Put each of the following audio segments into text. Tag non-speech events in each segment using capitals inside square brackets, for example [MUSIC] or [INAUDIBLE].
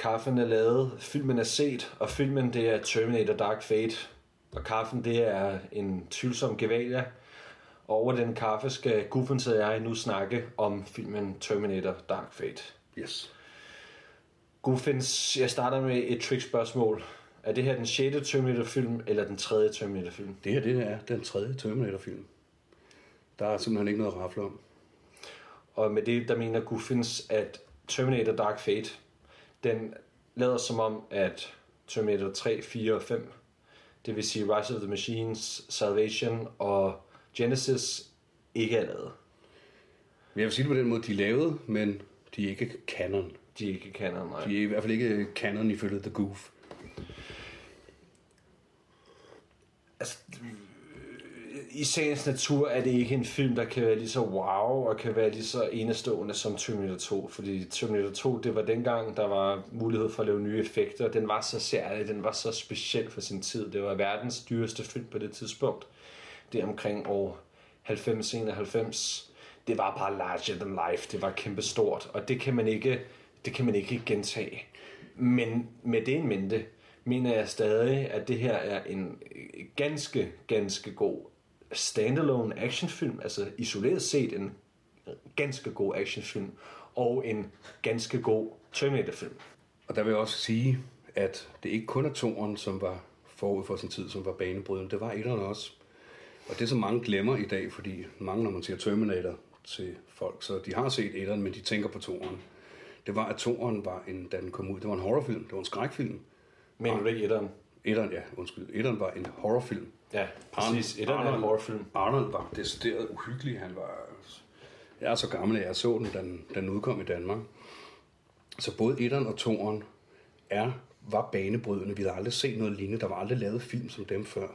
Kaffen er lavet, filmen er set, og filmen det er Terminator Dark Fate. Og kaffen det er en tvivlsom gevalia. Og over den kaffe skal Guffens og jeg nu snakke om filmen Terminator Dark Fate. Yes. Guffens, jeg starter med et trick-spørgsmål. Er det her den 6. Terminator-film, eller den 3. Terminator-film? Det her det er den tredje Terminator-film. Der er simpelthen ikke noget at rafle om. Og med det, der mener Guffins, at Terminator Dark Fate, den lader som om, at Terminator 3, 4 og 5, det vil sige Rise of the Machines, Salvation og Genesis, ikke er lavet. Jeg vil sige det på den måde, de er lavet, men de er ikke canon. De er ikke canon, nej. De er i hvert fald ikke canon ifølge The Goof. altså, i sagens natur er det ikke en film, der kan være lige så wow og kan være lige så enestående som Terminator 2. Fordi Terminator 2, det var dengang, der var mulighed for at lave nye effekter. Den var så særlig, den var så speciel for sin tid. Det var verdens dyreste film på det tidspunkt. Det er omkring år 90-91. Det var bare larger than life. Det var kæmpestort. Og det kan man ikke, det kan man ikke gentage. Men med det en mente, mener jeg stadig, at det her er en ganske, ganske god standalone actionfilm, altså isoleret set en ganske god actionfilm, og en ganske god Terminator-film. Og der vil jeg også sige, at det ikke kun er toren, som var forud for sin tid, som var banebrydende. Det var etteren også. Og det, som mange glemmer i dag, fordi mange, når man siger Terminator til folk, så de har set etteren, men de tænker på toren. Det var, at toren var en, da den kom ud, det var en horrorfilm, det var en skrækfilm. Mener du ikke etteren? Etteren, ja, undskyld. Etteren var en horrorfilm. Ja, præcis. Etteren er en horrorfilm. Arnold var decideret uhyggelig. Han var... Jeg er så gammel, at jeg så den, da den, den udkom i Danmark. Så både etteren og toeren er, var banebrydende. Vi havde aldrig set noget lignende. Der var aldrig lavet film som dem før.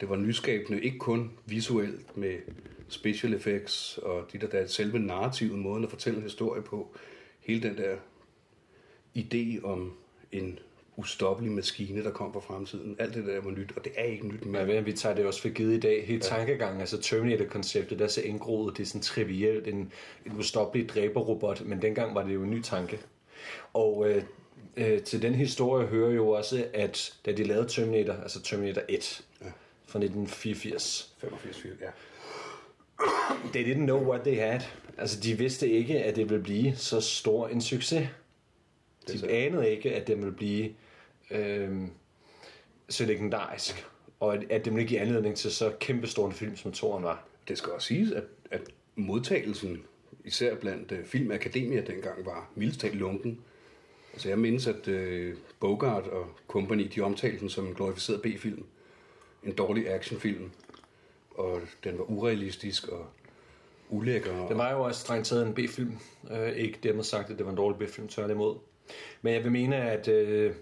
Det var nyskabende, ikke kun visuelt med special effects og de der, der selve narrativet, måden at fortælle en historie på. Hele den der idé om en ustoppelig maskine, der kom fra fremtiden. Alt det der var nyt, og det er ikke nyt mere. Men ja, vi tager det også for givet i dag. Hele ja. tankegangen, altså Terminator-konceptet, der er så indgroet, det er sådan trivielt, en, en ustoppelig dræberrobot, men dengang var det jo en ny tanke. Og øh, øh, til den historie hører jo også, at da de lavede Terminator, altså Terminator 1, ja. fra 1984. 85, ja. They didn't know what they had. Altså, de vidste ikke, at det ville blive så stor en succes. De anede ikke, at det ville blive øh, så legendarisk, og at, at det ville give anledning til så kæmpestor en film, som Toren var. Det skal også siges, at, at modtagelsen, især blandt uh, filmakademier dengang, var mildest lunken. Altså jeg mindes, at uh, Bogart og company, de omtalte den som en glorificeret B-film. En dårlig actionfilm. Og den var urealistisk og ulækker. Det var jo også strengt taget en B-film. Uh, ikke dermed sagt, at det var en dårlig B-film, tværtimod. Men jeg vil mene, at uh,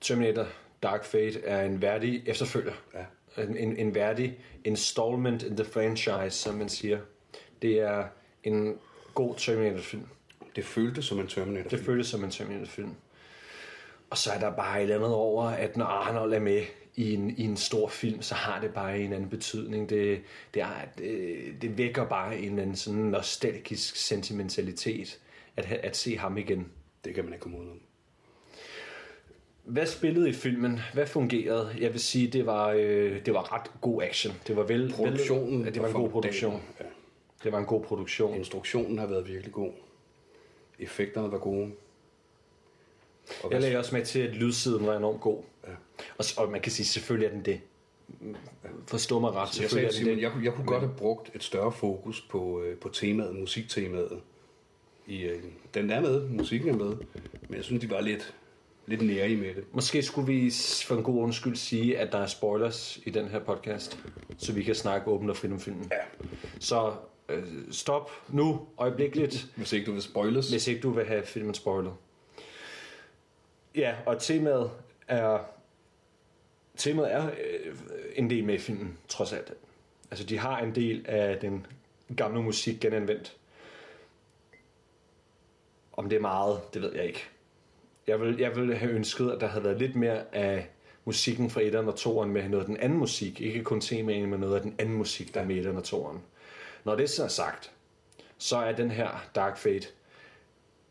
Terminator Dark Fate er en værdig efterfølger. Ja. En, en, en værdig installment in the franchise, som man siger. Det er en god Terminator-film. Det føltes som en Terminator-film. Det føltes som en Terminator-film. Og så er der bare et eller andet over, at når Arnold er med i en, i en stor film, så har det bare en anden betydning. Det, det, er, det, det vækker bare en anden sådan nostalgisk sentimentalitet at, at se ham igen. Det kan man ikke komme ud om. Hvad spillede i filmen? Hvad fungerede? Jeg vil sige, det var, øh, det var ret god action. Det var vel, Produktionen vel, det var en god produktion. Ja. Det var en god produktion. Instruktionen har været virkelig god. Effekterne var gode. Og jeg lagde også med til, at lydsiden var enormt god. Ja. Og, og man kan sige, selvfølgelig er den det. Forstå mig ret, selvfølgelig jeg, sagde, det. Jeg, jeg kunne godt have brugt et større fokus på, øh, på temaet, musiktemaet. I, øh, den er med, musikken er med, men jeg synes, de var lidt, lidt nære med det. Måske skulle vi for en god undskyld sige, at der er spoilers i den her podcast, så vi kan snakke åbent og frit om filmen. Ja. Så øh, stop nu, øjeblikkeligt. Hvis ikke du vil spoilers. Hvis ikke du vil have filmen spoilet. Ja, og temaet er temaet er øh, en del med filmen, trods alt. Altså, de har en del af den gamle musik genanvendt. Om det er meget, det ved jeg ikke. Jeg vil, jeg vil have ønsket, at der havde været lidt mere af musikken fra 1'eren og 2'eren med noget af den anden musik. Ikke kun temaen, men noget af den anden musik, der er med 1'eren og 2'eren. Når det så er sagt, så er den her Dark Fate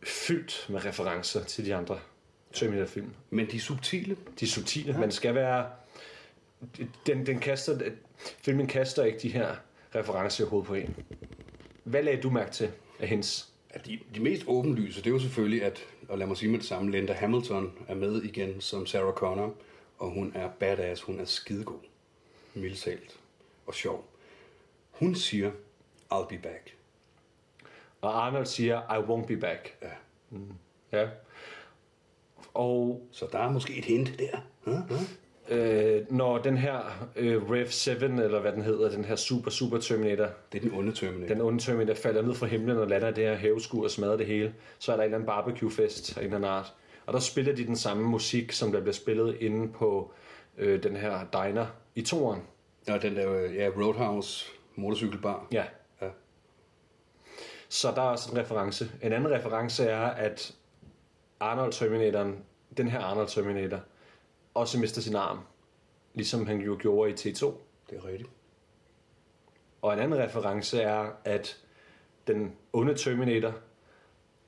fyldt med referencer til de andre Terminator-film. Men de er subtile. De er subtile. Ja. Man skal være... Den, den kaster, filmen kaster ikke de her referencer i hovedet på en. Hvad lagde du mærke til af hendes? Ja, de, de mest åbenlyse, det er jo selvfølgelig, at, og lad mig sige med det samme, Linda Hamilton er med igen som Sarah Connor, og hun er badass, hun er skidegod, mildtalt og sjov. Hun siger, I'll be back. Og Arnold siger, I won't be back. Ja. Mm. Ja. Og Så der er måske et hint der. Huh? Huh? Øh, når den her øh, Rev 7, eller hvad den hedder, den her super, super Terminator, Det er den onde Terminator. den onde Terminator falder ned fra himlen og lander i det her haveskur og smadrer det hele, så er der en eller anden barbecue-fest af en eller anden art. Og der spiller de den samme musik, som der bliver spillet inde på øh, den her diner i toren. Og den der øh, ja, Roadhouse motorcykelbar. Ja. Ja. Så der er også en reference. En anden reference er, at Arnold Terminatoren, den her Arnold Terminator, også mister sin arm, ligesom han jo gjorde i T2. Det er rigtigt. Og en anden reference er, at den onde Terminator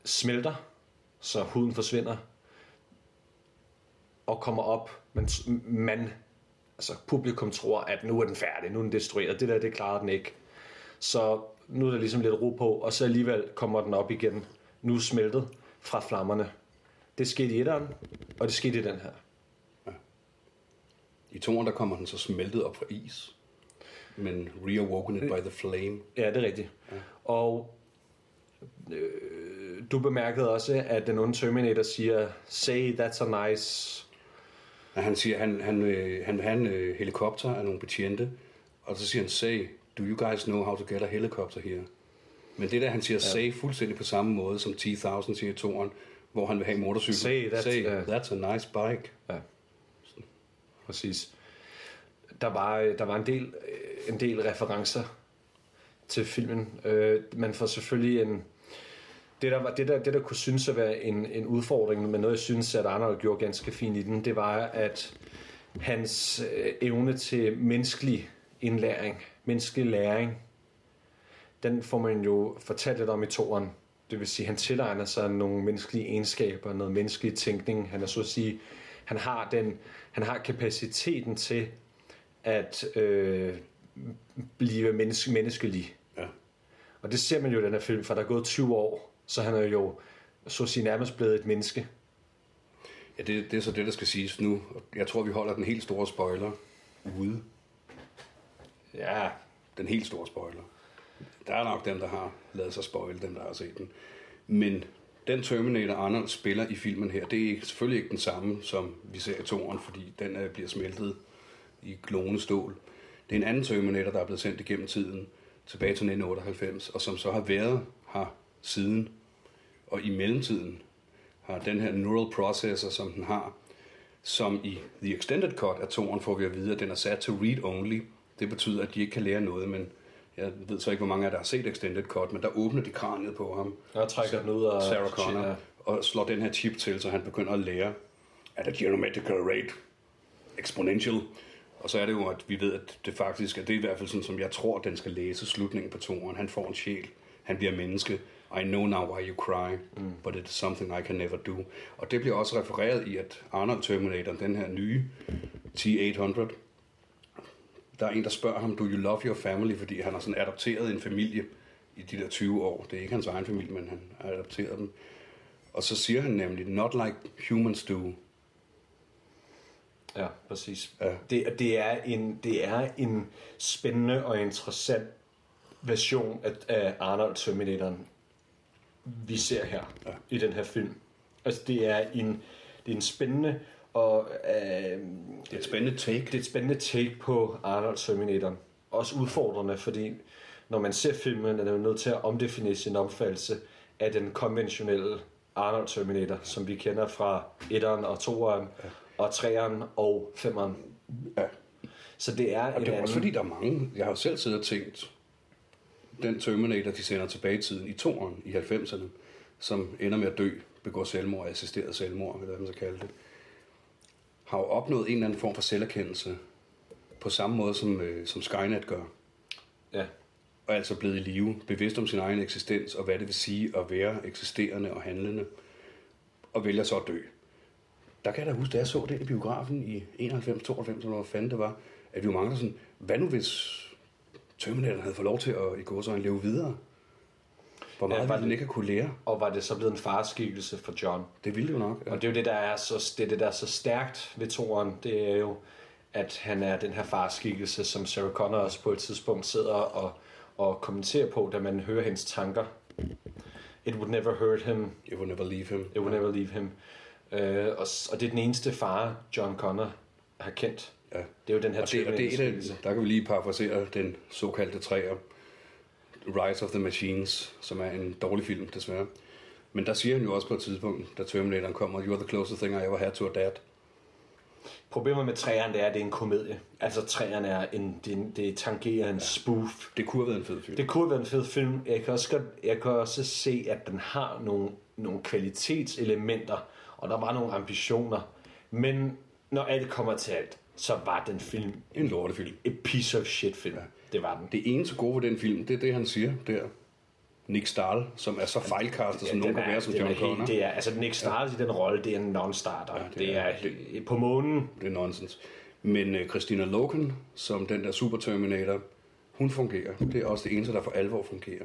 smelter, så huden forsvinder, og kommer op, men man, altså publikum tror, at nu er den færdig, nu er den destrueret. Det der, det klarer den ikke. Så nu er der ligesom lidt ro på, og så alligevel kommer den op igen, nu smeltet fra flammerne. Det skete i etteren, og det skete i den her. I toren, der kommer den så smeltet op fra is. Men reawoken it by the flame. Ja, det er rigtigt. Ja. Og øh, du bemærkede også, at den onde Terminator siger, say that's a nice... Og han siger, han, han, øh, han vil have en øh, helikopter af nogle betjente. Og så siger han, say, do you guys know how to get a helicopter here? Men det der, han siger, ja. say, fuldstændig på samme måde, som T-1000 siger i toren, hvor han vil have motorcykel. Say, that's- say, ja. that's a nice bike. Ja, præcis. Der var, øh, der var en, del, øh, en del referencer til filmen. Øh, man får selvfølgelig en... Det der, var, det, der, det, der kunne synes at være en, en udfordring, men noget, jeg synes, at Arnold gjorde ganske fint i den, det var, at hans øh, evne til menneskelig indlæring, menneskelig læring, den får man jo fortalt lidt om i toren. Det vil sige, at han tilegner sig nogle menneskelige egenskaber, noget menneskelig tænkning. Han er så at sige, han har, den, han har kapaciteten til at øh, blive menneske, menneskelig. Ja. Og det ser man jo i den her film, for der er gået 20 år, så han er jo så at sige nærmest blevet et menneske. Ja, det, det er så det, der skal siges nu. Jeg tror, vi holder den helt store spoiler ude. Ja, Den helt store spoiler. Der er nok dem, der har lavet sig spoil, dem der har set den. Men den Terminator Arnold spiller i filmen her, det er ikke- selvfølgelig ikke den samme, som vi ser i toren, fordi den øh, bliver smeltet i glående stål. Det er en anden Terminator, der er blevet sendt igennem tiden, tilbage til 1998, og som så har været her siden. Og i mellemtiden har den her neural processor, som den har, som i The Extended Cut af toren får vi at vide, at den er sat til read-only. Det betyder, at de ikke kan lære noget, men jeg ved så ikke, hvor mange af der har set Extended Cut, men der åbner de kraniet på ham. jeg trækker den ud af... Sarah Connor, Ja. og slår den her chip til, så han begynder at lære at a geometrical rate exponential. Og så er det jo, at vi ved, at det faktisk er det i hvert fald sådan, som jeg tror, den skal læse slutningen på toren. Han får en sjæl. Han bliver menneske. I know now why you cry, mm. but it's something I can never do. Og det bliver også refereret i, at Arnold Terminator, den her nye T-800, der er en, der spørger ham, do you love your family? Fordi han har sådan adopteret en familie i de der 20 år. Det er ikke hans egen familie, men han har adopteret dem. Og så siger han nemlig, not like humans do. Ja, præcis. Ja. Det, det, er en, det er en spændende og interessant version af, af Arnold Terminatoren, vi ser her Ja. ja. i den her film. Altså, det er en, det er en spændende og øh, Det er et spændende take. det er et spændende take på Arnold Terminator. Også udfordrende, fordi når man ser filmen, er man nødt til at omdefinere sin opfattelse af den konventionelle Arnold Terminator, som vi kender fra 1'eren og 2'eren, ja. og 3'eren og 5'eren. Ja. Så det er Og en det er anden... også fordi, der er mange... Jeg har jo selv siddet og tænkt, den Terminator, de sender tilbage i tiden, i toren i 90'erne, som ender med at dø, begår selvmord, assisteret selvmord, eller hvad man så kalde det, har jo opnået en eller anden form for selverkendelse, på samme måde som, øh, som Skynet gør. Ja, og altså blevet i live, bevidst om sin egen eksistens, og hvad det vil sige at være eksisterende og handlende, og vælger så at dø. der kan jeg da huske, da jeg så det i biografen i 91, 92, eller hvad fanden det var, at vi var mange, der sådan, hvad nu hvis Terminator havde fået lov til at i går så leve videre? Hvor meget ja, var den det- ikke have kunne lære? Og var det så blevet en farskikkelse for John? Det ville det jo nok. Ja. Og det er jo det, der er så, det er det, der er så stærkt ved toren, det er jo, at han er den her farskikkelse, som Sarah Connor også på et tidspunkt sidder og, og kommenterer på, da man hører hendes tanker. It would never hurt him, It will never leave him. it would never leave him. Øh, og, og det er den eneste far, John Connor har kendt. Ja. Det er jo den her Og det, og det er et af, der kan vi lige parafrasere den såkaldte træer. Rise of the Machines, som er en dårlig film, desværre. Men der siger han jo også på et tidspunkt, da Terminatoren kommer, You're the closest thing I ever had to a dad. Problemet med træerne, det er, at det er en komedie. Altså træerne er en, det, det tangerer en spoof. Det kunne have været en fed film. Det kunne have været en fed film. Jeg kan også, godt, jeg kan også se, at den har nogle, nogle kvalitetselementer, og der var nogle ambitioner. Men når alt kommer til alt, så var den film En lortefilm. et piece of shit film. Ja. Det var den. Det eneste gode ved den film, det er det, han siger der. Nick Stahl, som er så fejlkastet, som nogen den kan være som John er Connor. Det er, altså den ikke starter i den rolle, det er en non-starter. Ja, det det, er- er, det er på månen. Det er nonsens. Men uh, Christina Loken, som den der Super Terminator, hun fungerer. Det er også det eneste, der for alvor fungerer.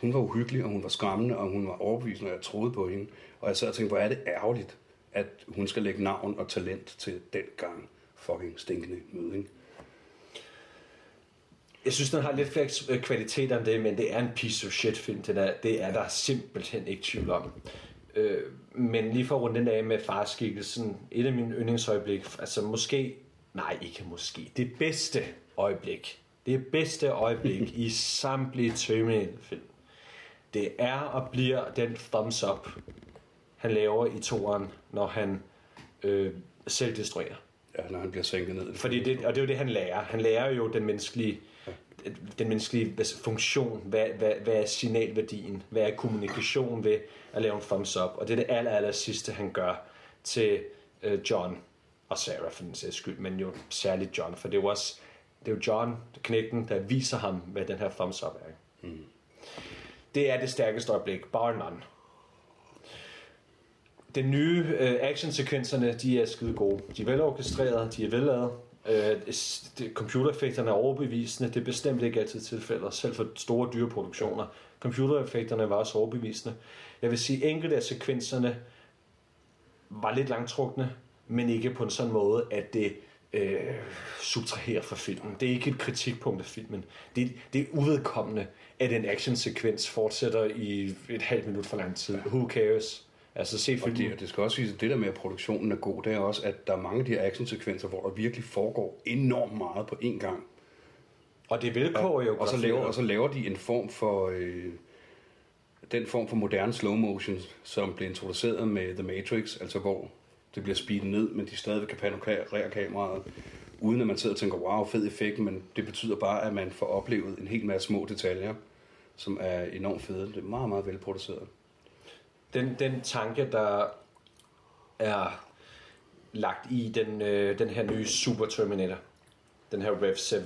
Hun var uhyggelig, og hun var skræmmende, og hun var overbevisende, og jeg troede på hende. Og jeg sad og tænkte, hvor er det ærgerligt, at hun skal lægge navn og talent til den gang fucking stinkende møding. Jeg synes, den har lidt flere øh, kvaliteter end det, men det er en piece of shit film. Det, der, det er der simpelthen ikke tvivl om. Øh, men lige for at runde den af med farskikkelsen, et af mine yndlingsøjeblik, altså måske, nej ikke måske, det bedste øjeblik, det bedste øjeblik [LAUGHS] i samtlige Terminator-film, det er og bliver den thumbs up, han laver i toeren, når han øh, selv destruerer. Ja, når han bliver sænket ned. Fordi det, og det er jo det, han lærer. Han lærer jo den menneskelige, den menneskelige funktion. Hvad, hvad, hvad er signalværdien? Hvad er kommunikation ved at lave en thumbs up? Og det er det aller, aller sidste, han gør til øh, John og Sarah for den sags skyld, men jo særligt John, for det er jo også det er jo John, knægten, der viser ham, hvad den her thumbs up er. Mm. Det er det stærkeste øjeblik, bar none. Den nye øh, actionsekvenserne, de er skide gode. De er velorkestrerede, de er vellavet. Øh, computereffekterne er overbevisende. Det er bestemt ikke altid tilfældet, selv for store dyre produktioner. Computereffekterne var også overbevisende. Jeg vil sige, enkelte af sekvenserne var lidt langtrukne, men ikke på en sådan måde, at det øh, subtraherer fra filmen. Det er ikke et kritikpunkt af filmen. Det, det er uvedkommende, at en actionsekvens fortsætter i et halvt minut for lang tid. Who cares? Altså se Og filmen. det, det skal også sige, at det der med, at produktionen er god, det er også, at der er mange af de her actionsekvenser, hvor der virkelig foregår enormt meget på én gang. Og det vilkår jo og så, laver, og så laver de en form for... Øh, den form for moderne slow motion, som blev introduceret med The Matrix, altså hvor det bliver speedet ned, men de stadigvæk kan panorere kameraet, uden at man sidder og tænker, wow, fed effekt, men det betyder bare, at man får oplevet en hel masse små detaljer, som er enormt fede. Det er meget, meget velproduceret. Den, den tanke, der er lagt i den, øh, den her nye Super Terminator, den her Rev 7,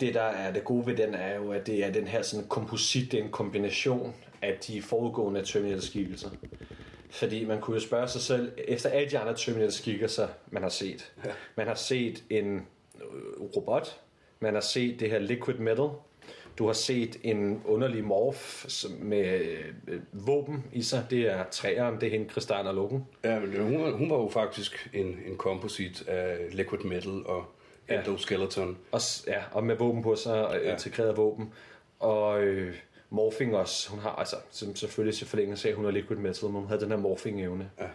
det der er det gode ved den er jo, at det er den her sådan komposit, det er en kombination af de forudgående Terminator-skikkelser. Fordi man kunne jo spørge sig selv, efter alle de andre Terminator-skikkelser, man har set. Man har set en øh, robot, man har set det her liquid metal, du har set en underlig morf med øh, våben i sig. Det er træeren, det er hende, Kristal og Loken. Ja, men hun, var- hun var jo faktisk en, en komposit af liquid metal og Ja. endoskeleton. Og, ja, og med våben på sig, og Ja. integreret våben. Og øh, morphing også. Hun har altså, som selvfølgelig til forlængelse af, hun er liquid metal, men hun havde den her morphing-evne. Ja.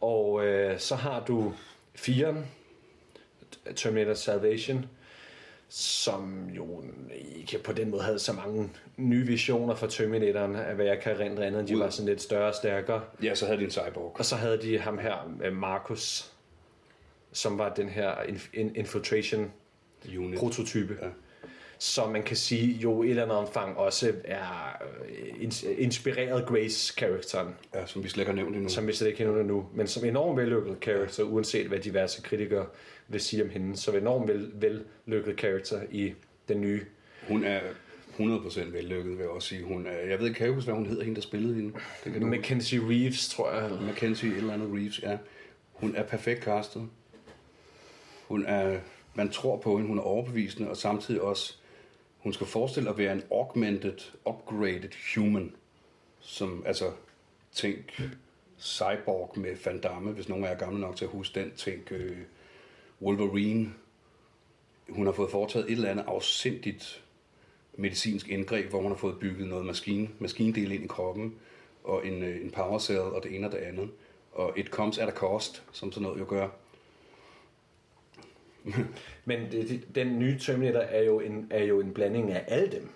Og øh, så har du firen, Terminator Salvation, som jo ikke på den måde havde så mange nye visioner for Terminatoren, af hvad jeg kan rent andet. De var sådan lidt større og stærkere. Ja, så havde de en cyborg. Og så havde de ham her, øh, Marcus, som var den her inf- in- infiltration Unit. prototype. Ja. Som man kan sige jo i et eller andet omfang også er øh, ins- inspireret Grace-karakteren, Ja, som vi slet ikke har nævnt endnu. som vi slet ikke kender nu, men som enormt vellykket karakter, uanset hvad diverse kritikere vil sige om hende. Så enormt vel, vellykket karakter i den nye. Hun er 100% vellykket, vil jeg også sige. Hun er, jeg ved ikke, kan jeg huske, hvad hun hedder, hende der spillede hende? Det kan du Mackenzie Reeves, tror jeg. eller- Mackenzie, et eller andet Reeves, ja. Hun er perfekt castet. Hun er, man tror på hende, hun er overbevisende, og samtidig også, hun skal forestille at være en augmented, upgraded human. Som, altså, tænk Cyborg med Van Damme, hvis nogen af jer er gamle nok til at huske den. Tænk øh, Wolverine. Hun har fået foretaget et eller andet afsindigt medicinsk indgreb, hvor hun har fået bygget noget maskine, maskindel ind i kroppen, og en, øh, en power cell, og det ene og det andet. Og it comes at a cost, som sådan noget jo gør. [LAUGHS] Men det, den nye Terminator er jo, en, er jo en blanding af alle dem.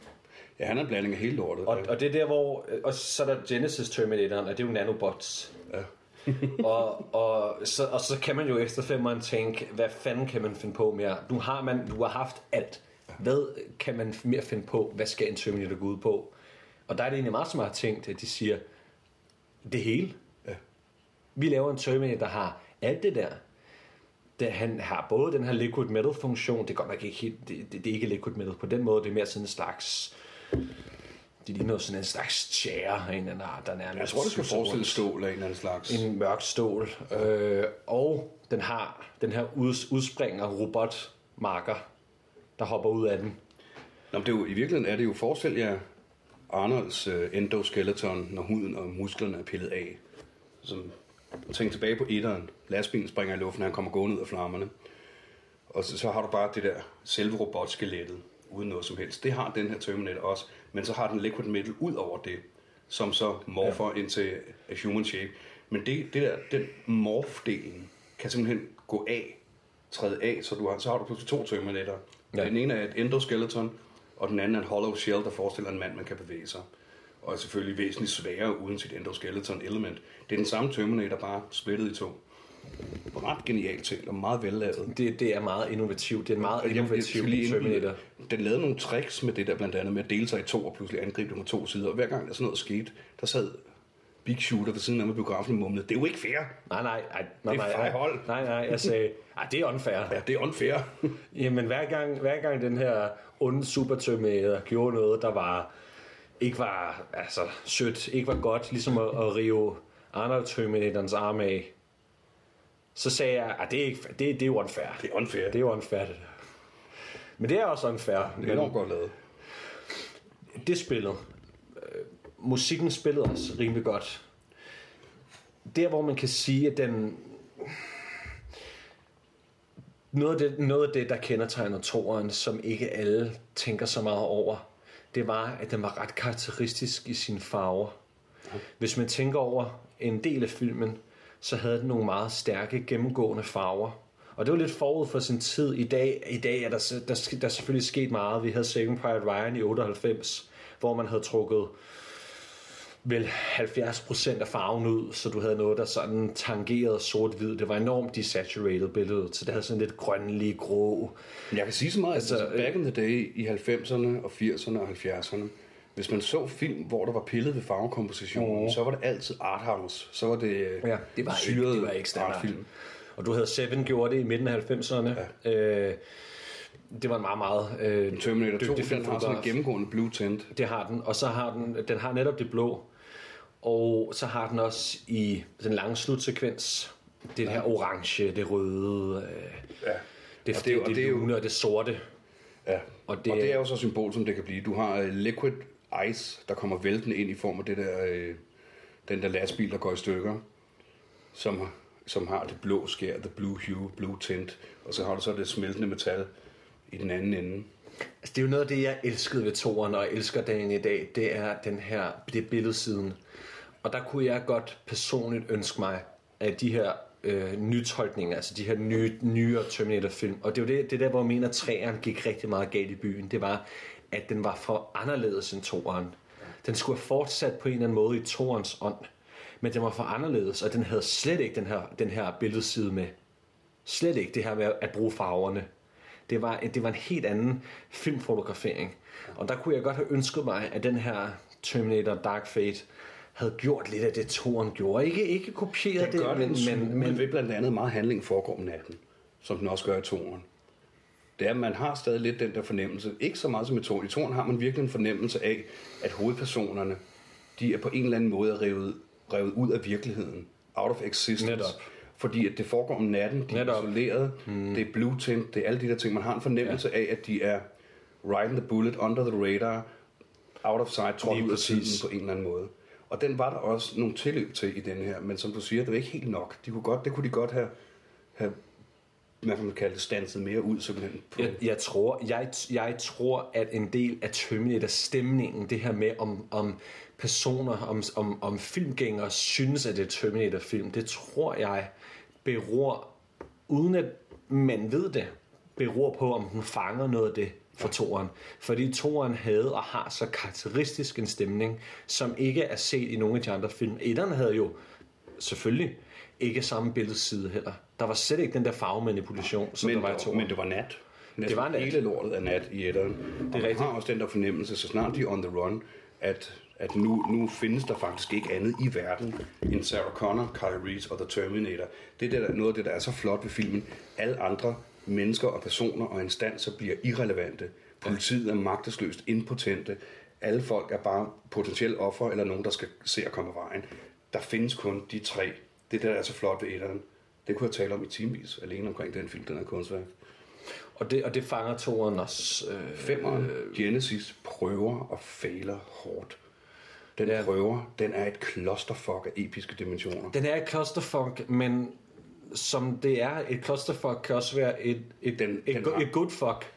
Ja, han er en blanding af hele lortet. Og, og det er der, hvor... Og så er der Genesis Terminatoren, og det er jo nanobots. Ja. [LAUGHS] og, og, så, og så kan man jo efter femmeren tænke, hvad fanden kan man finde på mere? Nu har man, du har haft alt. Hvad kan man mere finde på? Hvad skal en Terminator gå ud på? Og der er det egentlig meget smart tænkt, at de siger, det hele. Ja. Vi laver en Terminator, der har alt det der. Det, han har både den her liquid metal funktion, det går nok ikke helt, det, det, det er ikke liquid metal på den måde, det er mere sådan en slags, det ligner sådan en slags chair af en eller anden art, der nærmest Jeg tror, det suser forestille stål af en eller anden slags. En mørk stål. Øh, og den har den her uds, udspringer robotmarker, der hopper ud af den. Nå, men det er jo, I virkeligheden er det jo, forestil jer Arnolds uh, endoskeleton, når huden og musklerne er pillet af. Som, tænk tilbage på etteren. Lastbilen springer i luften, han kommer gående ud af flammerne. Og så, så har du bare det der selve robotskelettet, uden noget som helst. Det har den her Terminator også, men så har den liquid metal ud over det, som så morfer ja. ind til a human shape. Men det, det der, den morph-delen kan simpelthen gå af, træde af, så, du har, så har du pludselig to Terminator. Ja. Den ene er et endoskeleton, og den anden er en hollow shell, der forestiller en mand, man kan bevæge sig. Og er selvfølgelig væsentligt sværere uden sit endoskeleton element. Det er den samme Terminator, bare splittet i to. Ret genialt til, og meget vellavet. Det, det er meget innovativt. Det er en meget Jeg- jeg innovativ lige indbyde- Terminator. Den lavede nogle tricks med det der, blandt andet med at dele sig i to og pludselig angribe dem på to sider. Og hver gang der sådan noget skete, der sad Big Shooter ved siden af med biografen og mumlede, det er jo ikke fair. Nej, nej, nej, nej, Det er nej, nej, hold. nej, nej, jeg sagde, ej, det er unfair. Ja, det er unfair. [LAUGHS] Jamen, hver gang, hver gang den her onde Super Terminator gjorde noget, der var, ikke var altså, sødt, ikke var godt, ligesom at, at rive Arnold Terminatorens arm af, så sagde jeg, at det er, ikke, det, det er jo unfair. Det er unfair. Det er jo unfair, det der. Men det er også unfair. Det er enormt godt lavet. det spillet, øh, musikken spillede også rimelig godt. Der, hvor man kan sige, at den... Noget af det, noget af det der kendetegner toeren, som ikke alle tænker så meget over, det var, at den var ret karakteristisk i sine farver. Hvis man tænker over en del af filmen, så havde den nogle meget stærke, gennemgående farver. Og det var lidt forud for sin tid. I dag, i dag er der, der, der, er selvfølgelig sket meget. Vi havde Saving Private Ryan i 98, hvor man havde trukket vel 70% af farven ud, så du havde noget, der sådan tangerede sort-hvid. Det var enormt desaturated billede, så det havde sådan lidt grønlig, grå. Men jeg kan sige så meget, altså, Altså, altså back in the day i 90'erne og 80'erne og 70'erne, hvis man så film, hvor der var pillet ved farvekompositionen, mm. så var det altid arthouse. Så var det øh, Ja, det var ikke, syret det var ikke artfilm. Og du havde Seven gjort det i midten af 90'erne. Ja. Øh, det var en meget, meget øh, Terminator 2, dygtig den har sådan en gennemgående blue tint. Det har den, og så har den, den har netop det blå, og så har den også i den lange slutsekvens, det her orange, det røde, øh, Ja. det, Og det, det, og det er jo- lune og det sorte. Ja. Og det det, og det er- er jo så symbol, som det kan blive. Du har øh, liquid ice, der kommer væltende ind i form af det der, øh, den der lastbil, der går i stykker, som, som har det blå skær, the blue hue, blue tint, og så har du så det smeltende metal i den anden ende. Altså, det er jo noget af det, jeg elskede ved toren, og elsker dagen i dag, det er den her, det er billedsiden. Og der kunne jeg godt personligt ønske mig, at de her øh, nytolkninger, altså de her nye, nyere Terminator-film, og det er jo det, det der, hvor jeg mener, at træerne gik rigtig meget galt i byen, det var, at den var for anderledes end toeren. Den skulle have fortsat på en eller anden måde i toerens ånd, men den var for anderledes, og den havde slet ikke den her, den her billedside med. Slet ikke det her med at bruge farverne. Det var, det var en helt anden filmfotografering. Og der kunne jeg godt have ønsket mig, at den her Terminator Dark Fate havde gjort lidt af det, toren gjorde. Ikke, ikke kopieret det, gør men, men, men, men, ved blandt andet meget handling foregår om natten, som den også gør i toren. Det er, at man har stadig lidt den der fornemmelse. Ikke så meget som i toren. I toren har man virkelig en fornemmelse af, at hovedpersonerne, de er på en eller anden måde revet, revet ud af virkeligheden. Out of existence. Netop. Fordi at det foregår om natten, de er Netop. isoleret, mm. det er blue tint, det er alle de der ting. Man har en fornemmelse ja. af, at de er riding the bullet, under the radar, out of sight, trådt ud af præcis. tiden på en eller anden måde. Og den var der også nogle tilløb til i den her, men som du siger, det var ikke helt nok. De kunne godt, det kunne de godt have, have hvad kan man kalde det, stanset mere ud simpelthen. På. Jeg, jeg, tror, jeg, jeg tror, at en del af Terminator-stemningen, det her med, om, om personer, om, om, om filmgængere synes, at det er Terminator-film, det tror jeg beror, uden at man ved det, beror på, om den fanger noget af det for toren. Fordi toren havde og har så karakteristisk en stemning, som ikke er set i nogle af de andre film. Etteren havde jo selvfølgelig ikke samme billedside heller. Der var slet ikke den der farvemanipulation, som men, der var i toren. men det var nat. Næsten Det var nat. Hele lortet er nat i etteren. Det er rigtigt. har også den der fornemmelse, så snart de er on the run, at, at nu, nu findes der faktisk ikke andet i verden end Sarah Connor, Kyle Reese og The Terminator. Det er der, noget af det, der er så flot ved filmen. Alle andre mennesker og personer og instanser bliver irrelevante. Politiet er magtesløst impotente. Alle folk er bare potentielle offer eller nogen, der skal se at komme vejen. Der findes kun de tre. Det er det, der er så flot ved etteren. Det kunne jeg tale om i timevis alene omkring den film, den er kunstværk. Og det, og det fanger toren også. Øh, Femeren, Genesis, prøver og fejler hårdt. Den Ja. prøver, den er et clusterfuck af episke dimensioner. den er et clusterfuck, men som det er, et clusterfuck kan også være et, et, Den- et, den har- et good fuck.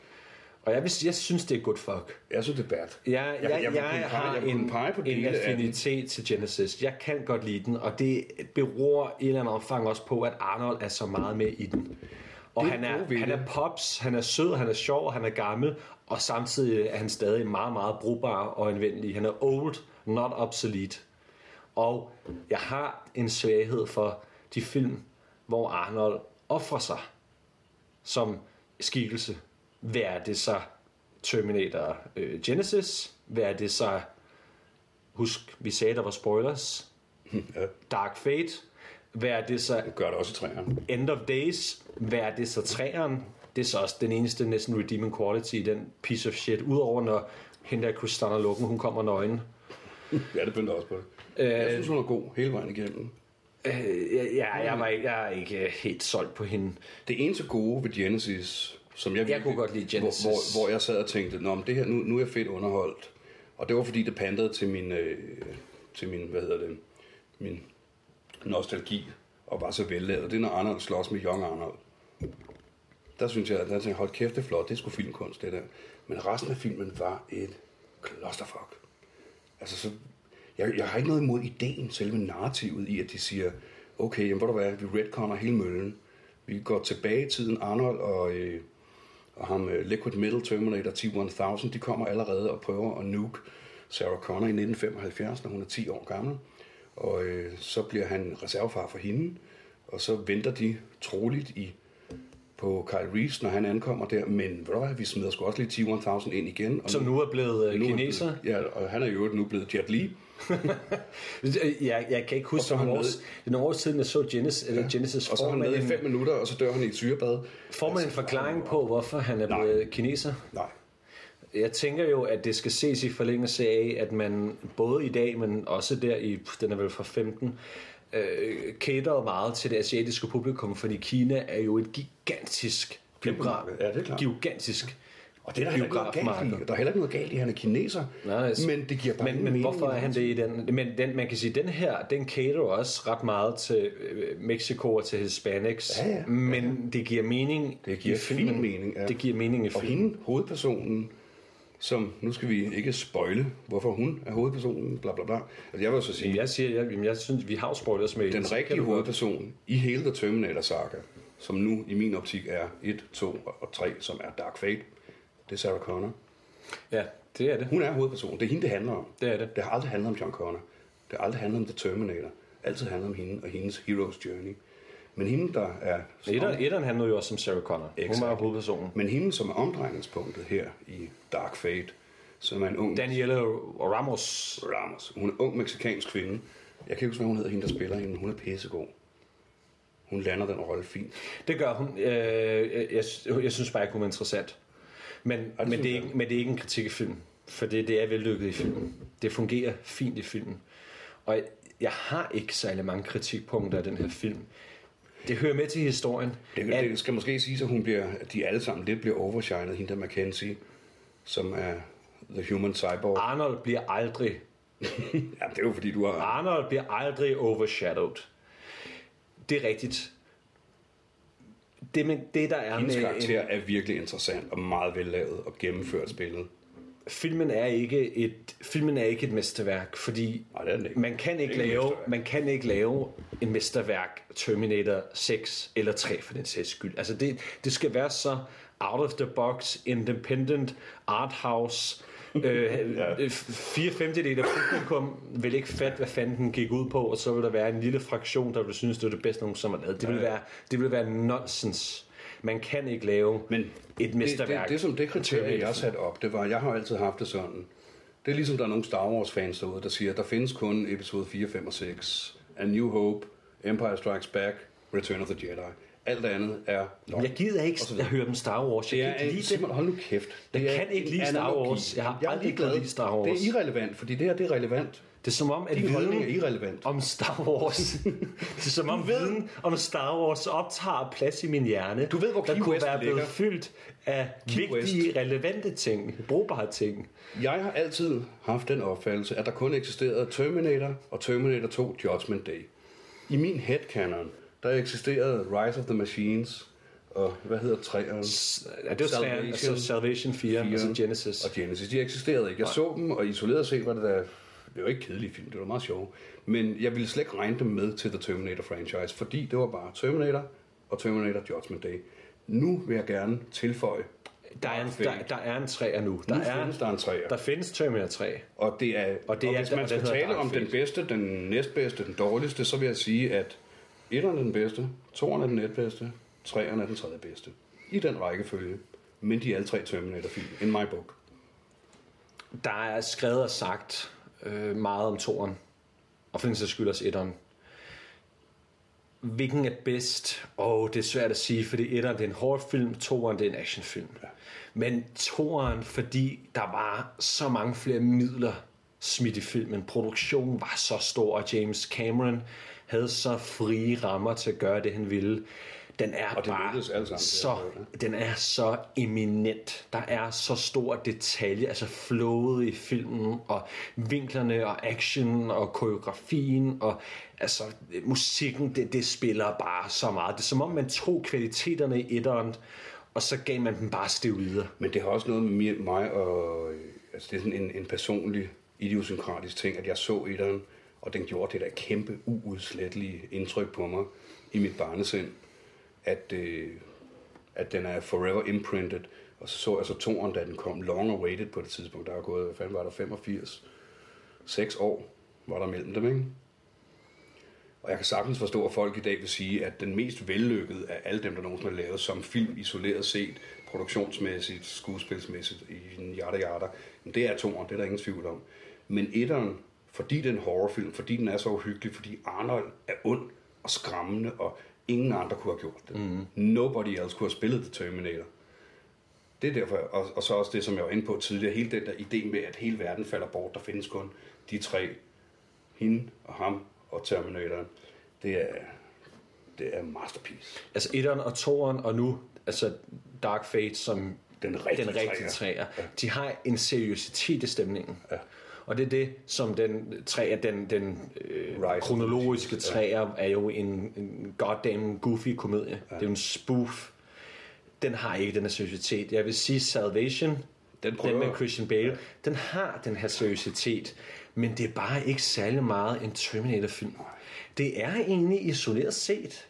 Og jeg, vil, jeg synes, det er good fuck. Jeg synes, det er bad. Jeg, jeg, jeg, jeg jeg, pege- har jeg en, pege på en af affinitet til Genesis. Jeg kan godt lide den, og det beror i et eller andet omfang også på, at Arnold er så meget med i den. Og er han er, han er pops, han er sød, han er sjov, han er gammel, og samtidig er han stadig meget, meget brugbar og anvendelig. Han er old, not obsolete. Og jeg har en svaghed for de film, hvor Arnold offrer sig som skikkelse. Hvad er det så Terminator øh, Genesis? Hvad er det så... Husk, vi sagde, der var spoilers. [LAUGHS] Ja, Dark Fate. Hvad er det så det gør det også træerne. End of Days? Hvad er det så træeren? Det er så også den eneste næsten redeeming quality i den piece of shit. Udover når hende der Christina Lukken, hun kommer nøgen. [LAUGHS] Ja, det begyndte også på det. Jeg synes, hun er god hele vejen igennem. Øh, ja, ja, jeg, var ikke, jeg er ikke helt solgt på hende. Det eneste gode ved Genesis, som jeg, virkelig- kunne godt lide Genesis. Hvor, hvor, hvor jeg sad og tænkte, Nå, men det her, nu, nu er jeg fedt underholdt. Og det var fordi, det pandede til min, øh, til min hvad hedder det, min nostalgi og var så vellavet. Det er, når Arnold slås med Young Arnold. Der synes jeg, at jeg tænkte, hold kæft, det er flot, det er sgu filmkunst, det der. Men resten af filmen var et clusterfuck. Altså, så, jeg, jeg har ikke noget imod ideen, selve narrativet i, at de siger, okay, jamen, hvor du hvad, vi retconner hele møllen. Vi går tilbage i tiden, Arnold og, øh, og ham øh, Liquid Metal Terminator T-1000, de kommer allerede og prøver at nuke Sarah Connor i 1975, når hun er 10 år gammel. Og øh, så bliver han reservefar for hende, og så venter de troligt i på Kyle Reese, når han ankommer der. Men ved du hvad, vi smider sgu også lige T-1000 ind igen. Og Som nu er blevet øh, nu er kineser. blevet- Ja, og han er jo nu blevet Jet Li. [LAUGHS] Jeg, jeg kan ikke huske, så nogle år, med. det er nogle år siden, jeg så Genesis, eller Genesis Og så han med i fem minutter, og så dør han i et syrebad. får man en forklaring på, hvorfor han er Nej. blevet kineser? Nej. Jeg tænker jo, at det skal ses i forlængelse af, at man både i dag, men også der i, den er vel fra 15, øh, caterer meget til det asiatiske publikum, fordi Kina er jo et gigantisk biograf. Ja, det er klart. Gigantisk. Og det er der heller ikke noget galt i. Der er heller ikke noget galt i, at han er kineser. Nej, altså- men det giver bare Men, men mening. hvorfor er han det i den? Men den, man kan sige, den her, den caterer også ret meget til øh, Mexico og til Hispanics. Ja, ja. Men det giver mening Det giver i filmen. fin mening, ja. Det giver mening i Og filmen. hende, hovedpersonen, som, nu skal vi ikke spoile, hvorfor hun er hovedpersonen, bla bla bla. Altså jeg vil så sige, Jamen, jeg siger, jeg, jeg synes, vi har jo spoilers med den rigtige hovedperson i hele The Terminator-saga, som nu i min optik er 1, 2 og 3, som er Dark Fate, det er Sarah Connor. Ja, det er det. Hun er hovedpersonen. Det er hende, det handler om. Det er det. Det har aldrig handlet om John Connor. Det har aldrig handlet om The Terminator. Altid handlet om hende og hendes hero's journey. Men hende, der er... Etteren, etteren handlede jo også om Sarah Connor. Hun var Exakt. hovedpersonen. Men hende, som er omdrejningspunktet her i Dark Fate, som er en ung... Daniela Ramos. Ramos. Hun er en ung meksikansk kvinde. Jeg kan ikke huske, hvad hun hedder, hende der spiller hende. Hun er pissegod. hun lander den rolle fint. Det gør hun. Øh, jeg, jeg synes bare ikke, hun er interessant. Men, det men, det er ikke, men det er ikke en kritik af filmen. For det, det er vellykket i filmen. Det fungerer fint i filmen. Og jeg, jeg har ikke særlig mange kritikpunkter af den her film. Det hører med til historien. Det, at- det skal måske sige, at hun bliver, at de alle sammen lidt bliver overshined, hende der Mackenzie, som er The Human Cyborg. Arnold bliver aldrig [LAUGHS] Ja, det er jo fordi, du har... Arnold bliver aldrig overshadowed. Det er rigtigt. Det, med, det der er Hendes med karakter er virkelig interessant og meget vellavet og gennemført spillet. filmen er ikke et filmen er ikke et mesterværk, fordi Nej, det er ikke. man kan ikke ikke lave man kan ikke lave en mesterværk Terminator 6 eller 3 for den sags skyld. Altså det det skal være så out of the box, independent, art house. [LAUGHS] øh, Ja. Fire femtedel af publikum vil ikke fatte, hvad fanden den gik ud på, og så vil der være en lille fraktion, der vil synes, det er det bedste, nogen som har lavet. Det vil, være, det vil være nonsens. Man kan ikke lave Men et mesterværk. Det, det, det, som det kriterie, jeg satte op, det var, jeg har altid haft det sådan. Det er ligesom, der er nogle Star Wars-fans derude, der siger, der findes kun episode 4, 5 og 6. A New Hope, Empire Strikes Back, Return of the Jedi. Alt andet er løgn. Jeg gider ikke at høre dem Star Wars. Jeg Det kan er ikke lide simpelthen, hold nu kæft. Jeg Det kan ikke lide Star. Wars. Jeg har er aldrig kunnet lide Star Wars. Det er irrelevant, fordi det her det er relevant. Det er som om, at holdning er viden irrelevant. om Star Wars... [LAUGHS] det er som om viden om Star Wars optager plads i min hjerne. Du ved, hvor der Key kunne West være blevet ligger. fyldt af Key vigtige, relevante ting. Brugbare ting. Jeg har altid haft den opfattelse, at der kun eksisterede Terminator og Terminator 2 Judgment Day. I min headcanon, der eksisterede Rise of the Machines og hvad hedder træerne? Ja, det var Salvation, altså Salvation 4, 4, altså Genesis. Og Genesis, de eksisterede ikke. Jeg så dem, og isoleret set var det da... Det var ikke kedelige film, det var meget sjovt. Men jeg ville slet ikke regne dem med til The Terminator franchise, fordi det var bare Terminator og Terminator Judgment Day. Nu vil jeg gerne tilføje, Der er en, der, der er en træer nu. Der, nu er, findes der en træer. der findes Terminator 3. Og det er, Og det og er hvis man skal tale om den bedste, den næstbedste, den dårligste, så vil jeg sige, at etteren er den bedste, toeren er den næstbedste, treeren er den tredje bedste. I den rækkefølge. Men de er alle tre Terminator-film, in my book. Der er skrevet og sagt øh, meget om toren, og for den sags skyld også etteren. Hvilken er bedst? Åh, oh, det er svært at sige, fordi etteren det er en hård film, toeren det er en actionfilm. Ja. Men toeren, fordi der var så mange flere midler smidt i filmen. Produktionen var så stor, og James Cameron havde så frie rammer til at gøre det, han ville. Den er Og det bare sammen, så, den er så eminent. Der er så stor detalje, altså flowet i filmen, og vinklerne, og action, og koreografien, og altså musikken, det, det spiller bare så meget. Det er som om, man tog kvaliteterne i etteren, og så gav man dem bare steroider. Men det har også noget med mi- mig og... øh, Altså, det er sådan en, en personlig, idiosynkratisk ting, at jeg så etteren, og den gjorde det der kæmpe, uudslettelige indtryk på mig i mit barnesind, at, øh, at den er forever imprinted. Og så så jeg så toren, da den kom long awaited på det tidspunkt. Der var gået, hvad fanden var der, 85? 6 år var der mellem dem, ikke? Og jeg kan sagtens forstå, at folk i dag vil sige, at den mest vellykkede af alle dem, der nogensinde har lavet som film isoleret set, produktionsmæssigt, skuespilsmæssigt, i en yada yada, men det er toren, det er der ingen tvivl om. Men etteren, fordi det er en horrorfilm, fordi den er så uhyggelig, fordi Arnold er ond og skræmmende, og ingen andre kunne have gjort det. Mm. Nobody else kunne have spillet The Terminator. Det er derfor, og, og så også det, som jeg var inde på tidligere, hele den der idé med, at hele verden falder bort, der findes kun de tre, hende og ham og Terminatoren, det er, det er masterpiece. Altså etteren og toeren, og nu altså Dark Fate som Den rigtige den rigtige træer. træer. Ja. De har en seriøsitet i stemningen. Ja. Og det er det, som den træer, den, den øh, Rise kronologiske ja. træer er jo en, en goddamn goofy komedie. Ja. Det er jo en spoof. Den har ikke den her seriøsitet. Jeg vil sige Salvation, Den den med Christian Bale, ja. den har den her seriøsitet. Men det er bare ikke særlig meget en Terminator-film. Det er egentlig isoleret set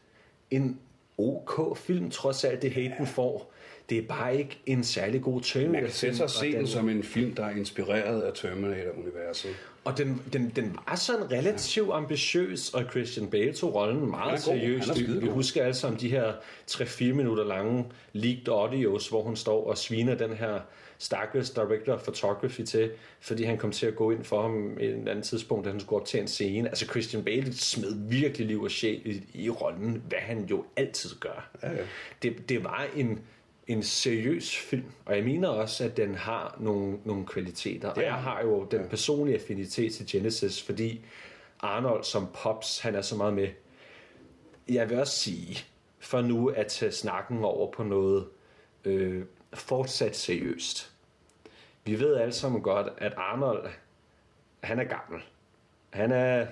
en OK film, trods alt det hate den får. Det er bare ikke en særlig god Terminator-film. Man kan sætte sig og se den som en film, der er inspireret af Terminator-universet. Og den, den, den var sådan relativt ambitiøs, og Christian Bale tog rollen meget er seriøst. Er Vi, husker alle sammen de her 3-4 minutter lange leaked audios, hvor hun står og sviner den her stakkels director of photography til, fordi han kom til at gå ind for ham i en anden tidspunkt, da han skulle optage en scene. Altså Christian Bale smed virkelig liv og sjæl i, i rollen, hvad han jo altid gør. Ja, ja. Det, det var en, en seriøs film, og jeg mener også, at den har nogle, nogle kvaliteter. Og Det jeg har har jo den personlige affinitet til Genesis, fordi Arnold som Pops, han er så meget med. Jeg vil også sige, for nu at tage snakken over på noget øh, fortsat seriøst. Vi ved alle sammen godt, at Arnold, han er gammel. Han er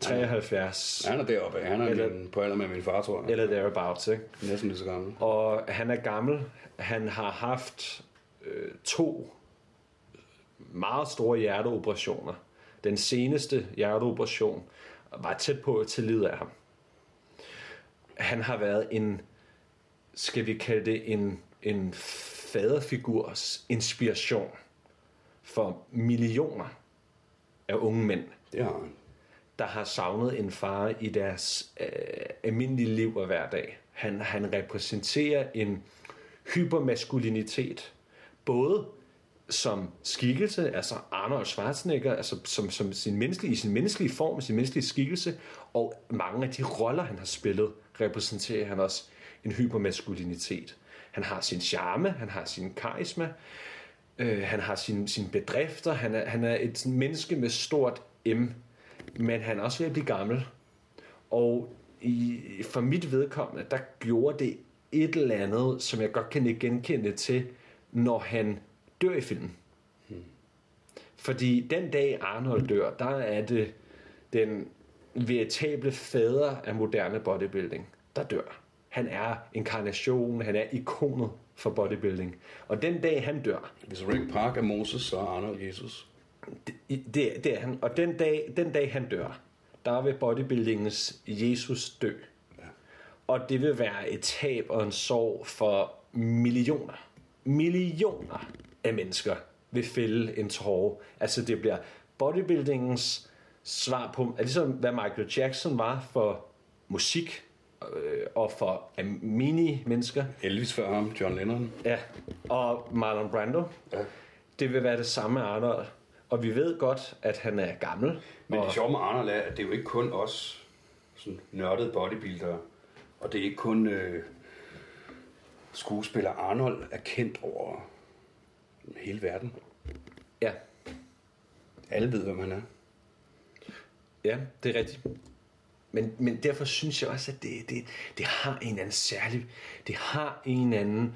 73, Han er deroppe. Han er Eller- min, på alder med min far, tror jeg. eller thereabouts, ikke? Næsten lige så gammel. Og han er gammel. Han har haft øh, to meget store hjerteoperationer. Den seneste hjerteoperation var tæt på til livet af ham. Han har været en, skal vi kalde det, en, en faderfigurs inspiration for millioner af unge mænd Det har han der har savnet en far i deres øh, almindelige liv og hverdag. Han, han repræsenterer en hypermaskulinitet, både som skikkelse, altså Arnold Schwarzenegger, altså som, som sin menneskelige, i sin menneskelige form, sin menneskelige skikkelse, og mange af de roller, han har spillet, repræsenterer han også en hypermaskulinitet. Han har sin charme, han har sin karisma, øh, han har sin, sine bedrifter, han er, han er et menneske med stort M, men han er også ved at blive gammel. Og i, for mit vedkommende, der gjorde det et eller andet, som jeg godt kan genkende til, når han dør i filmen. Fordi den dag Arnold dør, der er det den veritable fader af moderne bodybuilding, der dør. Han er inkarnationen, han er ikonet for bodybuilding. Og den dag han dør, Hvis Rick Park er Moses, så er Arnold Jesus det, det, det er han. Og den dag, den dag han dør, der vil bodybuildingens Jesus dø. Og det vil være et tab og en sorg for millioner, millioner af mennesker vil fælde en tårer. Altså det bliver bodybuildingens svar på, er ligesom hvad Michael Jackson var for musik øh, og for almindelige mennesker. Elvis før ham, John Lennon. Ja, og Marlon Brando. Ja. Det vil være det samme Arnold. Og vi ved godt, at han er gammel. Men det sjove med Arnold er, at det er jo ikke kun os sådan nørdede bodybuildere, og det er ikke kun øh, skuespiller Arnold er kendt over hele verden. Ja, Alle ved, hvem han er. ja, det er rigtigt. Men, men derfor synes jeg også, at det, det, det har en anden særlig... Det har en anden...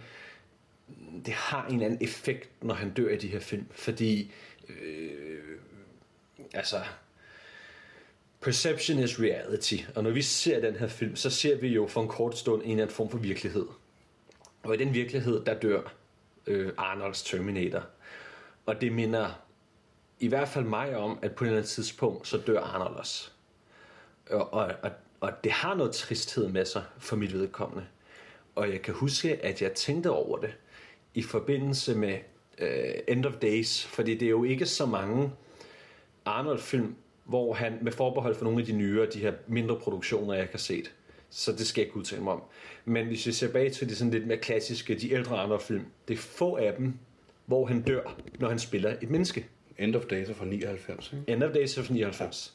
Det har en anden effekt, når han dør i de her film. Fordi... Øh, altså... Perception is reality. Og når vi ser den her film, så ser vi jo for en kort stund en eller anden form for virkelighed. Og i den virkelighed, der dør øh, Arnolds Terminator. Og det minder i hvert fald mig om, at på et eller andet tidspunkt, så dør Arnold også. Og, og, og, og det har noget tristhed med sig for mit vedkommende. Og jeg kan huske, at jeg tænkte over det i forbindelse med uh, End of Days, fordi det er jo ikke så mange Arnold-film, hvor han, med forbehold for nogle af de nyere, de her mindre produktioner, jeg kan se så det skal jeg ikke udtale mig om. Men hvis vi ser bag til de sådan lidt mere klassiske, de ældre Arnold-film, det er få af dem, hvor han dør, når han spiller et menneske. End of Days er fra 99, ikke? End of Days er fra 99.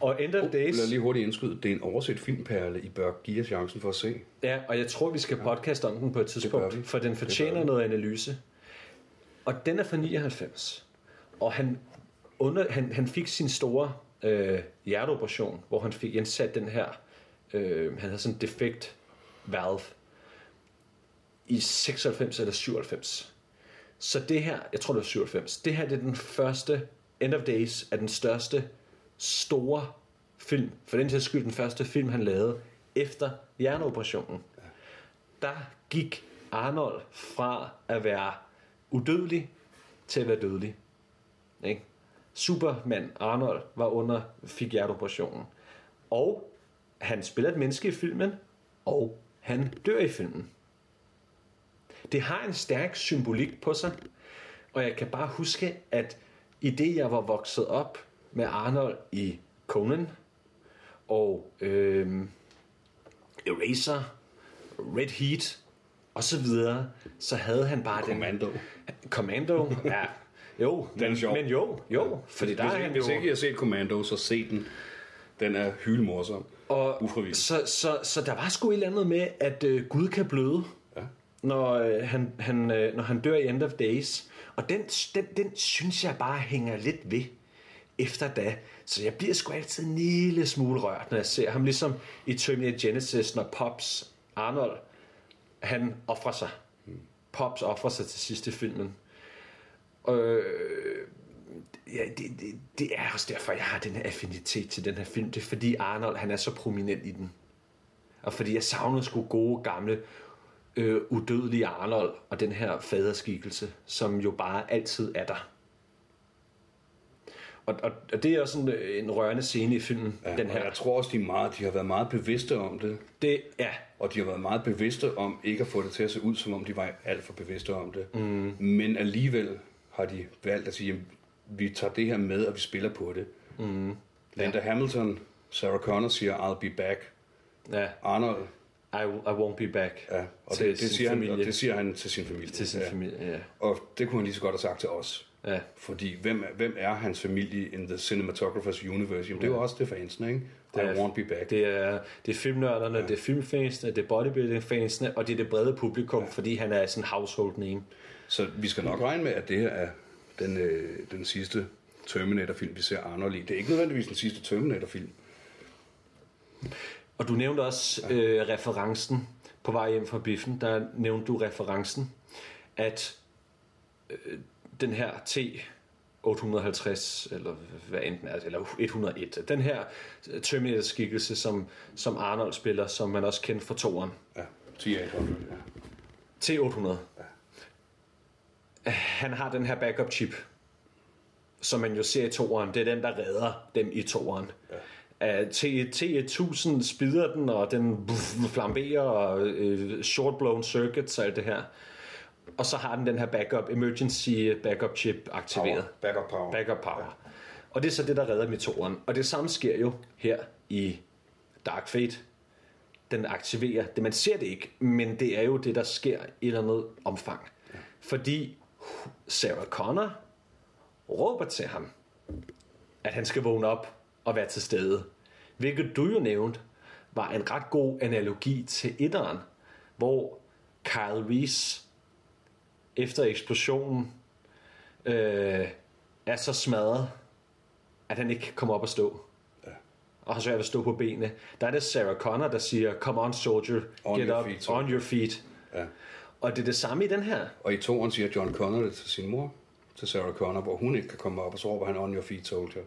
Og End of Days... Lad lige hurtigt indskyde. Det er en overset filmperle, I bør give jer chancen for at se. Ja, og jeg tror, vi skal podcast om den på et tidspunkt, for den fortjener noget analyse. Og den er fra 99. Og han, under, han, han fik sin store øh, hjerteoperation, hvor han fik indsat den her, øh, han havde sådan en defekt valve, i 96 eller 97. Så det her, jeg tror det var 97, det her det er den første, End of Days er den største store film, for den til skyld den første film, han lavede efter hjerneoperationen. Der gik Arnold fra at være udødelig til at være dødelig. Ikke? Superman Arnold var under, fik hjerteoperationen. Og han spiller et menneske i filmen, og han dør i filmen. Det har en stærk symbolik på sig, og jeg kan bare huske, at i det jeg var vokset op med Arnold i Conan, og øh, Eraser, Red Heat og så videre, så havde han bare Commando. den... Commando. [LAUGHS] ja. Jo, Den men, sjov. men jo, jo, fordi der hvis, er han jo... hvis ikke I har set Commando, så se den. Den er hyldmorsom. Og Ufrivilligt. så, så, så der var sgu et eller andet med, at øh, Gud kan bløde, Ja. når, øh, han, han, øh, når han dør i End of Days. Og den, den, den synes jeg bare hænger lidt ved efter da. Så jeg bliver sgu altid en lille smule rørt, når jeg ser ham. Ligesom i Terminator Genesis, når Pops Arnold, han offrer sig. Pops offrer sig til sidst i filmen. Øh, ja, det, det, det er også derfor, jeg har den her affinitet til den her film. Det er fordi Arnold, han er så prominent i den. Og fordi jeg savner sgu gode, gamle, øh, udødelige Arnold og den her faderskikkelse, som jo bare altid er der. Og, og, og det er også en, en rørende scene i filmen, Ja, den her. jeg tror også, de, meget, de har været meget bevidste om det. Det, ja, Og de har været meget bevidste om ikke at få det til at se ud, som om de var alt for bevidste om det. Mm. Men alligevel har de valgt at sige, at vi tager det her med, og vi spiller på det. Mm. Linda Hamilton, Sarah Connor siger, I'll be back. ja, Arnold, I, I won't be back. ja, og til det, det, siger han, familie. og det siger han til sin familie. Til sin ja. familie, ja. Og det kunne han lige så godt have sagt til os. ja. Fordi hvem er, hvem er hans familie in the cinematographer's universe? Jamen, det er jo også det fansene, ikke? I er- won't be back. Det er, det er filmnørderne, ja. det er filmfansene, det er bodybuilding-fansene, og det er det brede publikum, ja. fordi han er sådan household name. Så vi skal nok regne med, at det her er den, øh, den sidste Terminator-film, vi ser Arnold i. Det er ikke nødvendigvis den sidste Terminator-film. Og du nævnte også ja. øh, referencen på vej hjem fra biffen, der nævnte du referencen, at øh, den her T850, eller hvad enten er, eller 101, den her Terminator-skikkelse, som, som Arnold spiller, som man også kender fra toeren, Ja, 10-800, ja. T800. Han har den her backup chip, som man jo ser i toeren. Det er den, der redder dem i toeren. Ja. T1000 spider den, og den flamberer, og øh, short blown circuits og alt det her. Og så har den den her backup, emergency backup chip aktiveret. Power. Backup power. Backup power. Og det er så det, der redder toeren. Og det samme sker jo her i Dark Fate. Den aktiverer det. Man ser det ikke, men det er jo det, der sker i et eller andet omfang. Fordi Sarah Connor råber til ham, at han skal vågne op og være til stede. Hvilket du jo nævnte, var en ret god analogi til etteren, hvor Kyle Reese efter eksplosionen øh, er så smadret, at han ikke kan komme op og stå. Ja. Og har svært ved at stå på benene. Der er det Sarah Connor, der siger, come on soldier, On get up, feet, soldier." on your feet. Ja. Og det er det samme i den her. Og i toren siger John Connor det til sin mor, til Sarah Connor, hvor hun ikke kan komme op, og så råber han on your feet, soldier.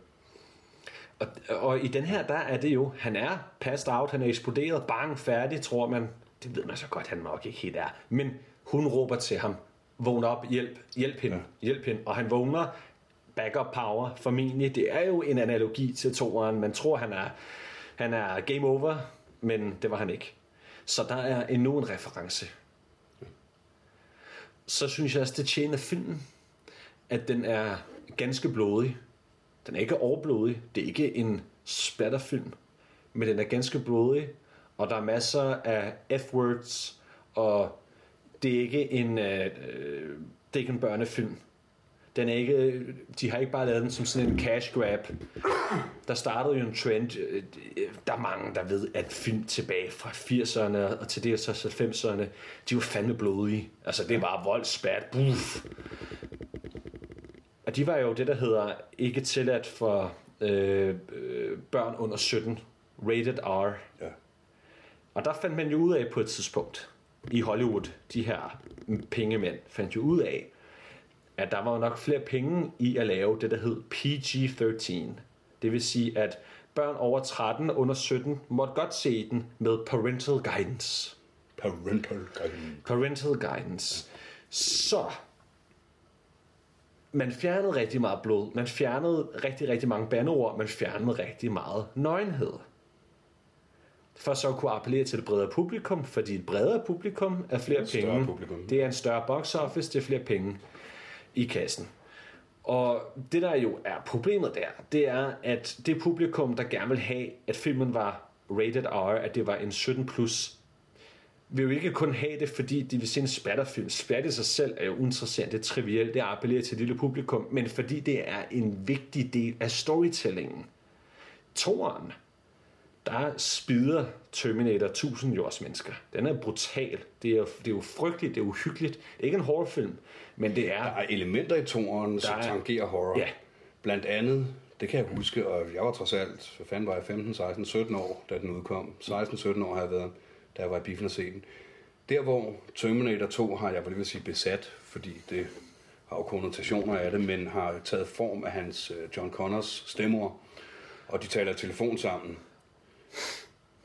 Og, og i den her, der er det jo, han er passed out, han er eksploderet, bang, færdig, tror man. Det ved man så godt, han nok ikke helt er. Men hun råber til ham, vågn op, hjælp, hjælp hende, ja. hjælp hende. Og han vågner, backup power, formentlig. Det er jo en analogi til toeren. Man tror, han er, han er game over, men det var han ikke. Så der er endnu en reference. Så synes jeg også, det tjener filmen, at den er ganske blodig. Den er ikke overblodig. Det er ikke en splatterfilm. Men den er ganske blodig. Og der er masser af F-words. Og det er ikke en, øh, øh, det er ikke en børnefilm. Den er ikke, de har ikke bare lavet den som sådan en cash grab. Der startede jo en trend. øh, Der er mange, der ved, at film tilbage fra 80'erne og til dels også 90'erne, de var fandme blodige. Altså, det var vold, spat, buff. Og de var jo det, der hedder ikke tilladt for øh, øh, børn under 17. Rated R. Ja. Og der fandt man jo ud af på et tidspunkt i Hollywood, de her pengemænd fandt jo ud af, at der var nok flere penge i at lave det, der hed PG-13. Det vil sige, at børn over 13 under 17 måtte godt se den med parental guidance. Parental guidance. Parental guidance. Så man fjernede rigtig meget blod. Man fjernede rigtig, rigtig mange bandeord. Man fjernede rigtig meget nøgenhed. For så at kunne appellere til det bredere publikum, fordi et bredere publikum er flere Et større penge. publikum. Det er en større box office, det er flere penge i kassen. Og det der jo er problemet der, det er, at det publikum, der gerne vil have, at filmen var rated R, at det var en 17 plus, vil jo ikke kun have det, fordi de vil se en splatterfilm. Splat i sig selv er jo interessant, det er trivielt, det appellerer til et lille publikum, men fordi det er en vigtig del af storytellingen. Toren, der spider Terminator 1000 jords mennesker. Den er brutal. Det er, det er jo frygteligt, det er uhyggeligt. Det er ikke en horrorfilm, men det er... Der er elementer i toren, som er- tangerer horror. Ja. Blandt andet, det kan jeg huske, og jeg var trods alt, hvad fanden var jeg, 15, 16, 17 år, da den udkom. 16-17 år har jeg været, da jeg var i biffen og den. Der hvor Terminator 2 har jeg, vil sige, besat, fordi det har jo konnotationer af det, men har taget form af hans øh, John Connors stemmer, og de taler telefon sammen.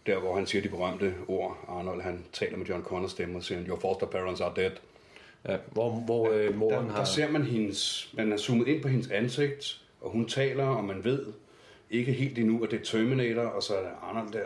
Der hvor han siger de berømte ord, Arnold han taler med John Connors stemme og siger, Your foster parents are dead. Ja, hvor hvor øh, Der, moren der har... ser man hendes, man er zoomet ind på hendes ansigt, og hun taler, og man ved ikke helt endnu, at det er Terminator, og så er der Arnold der.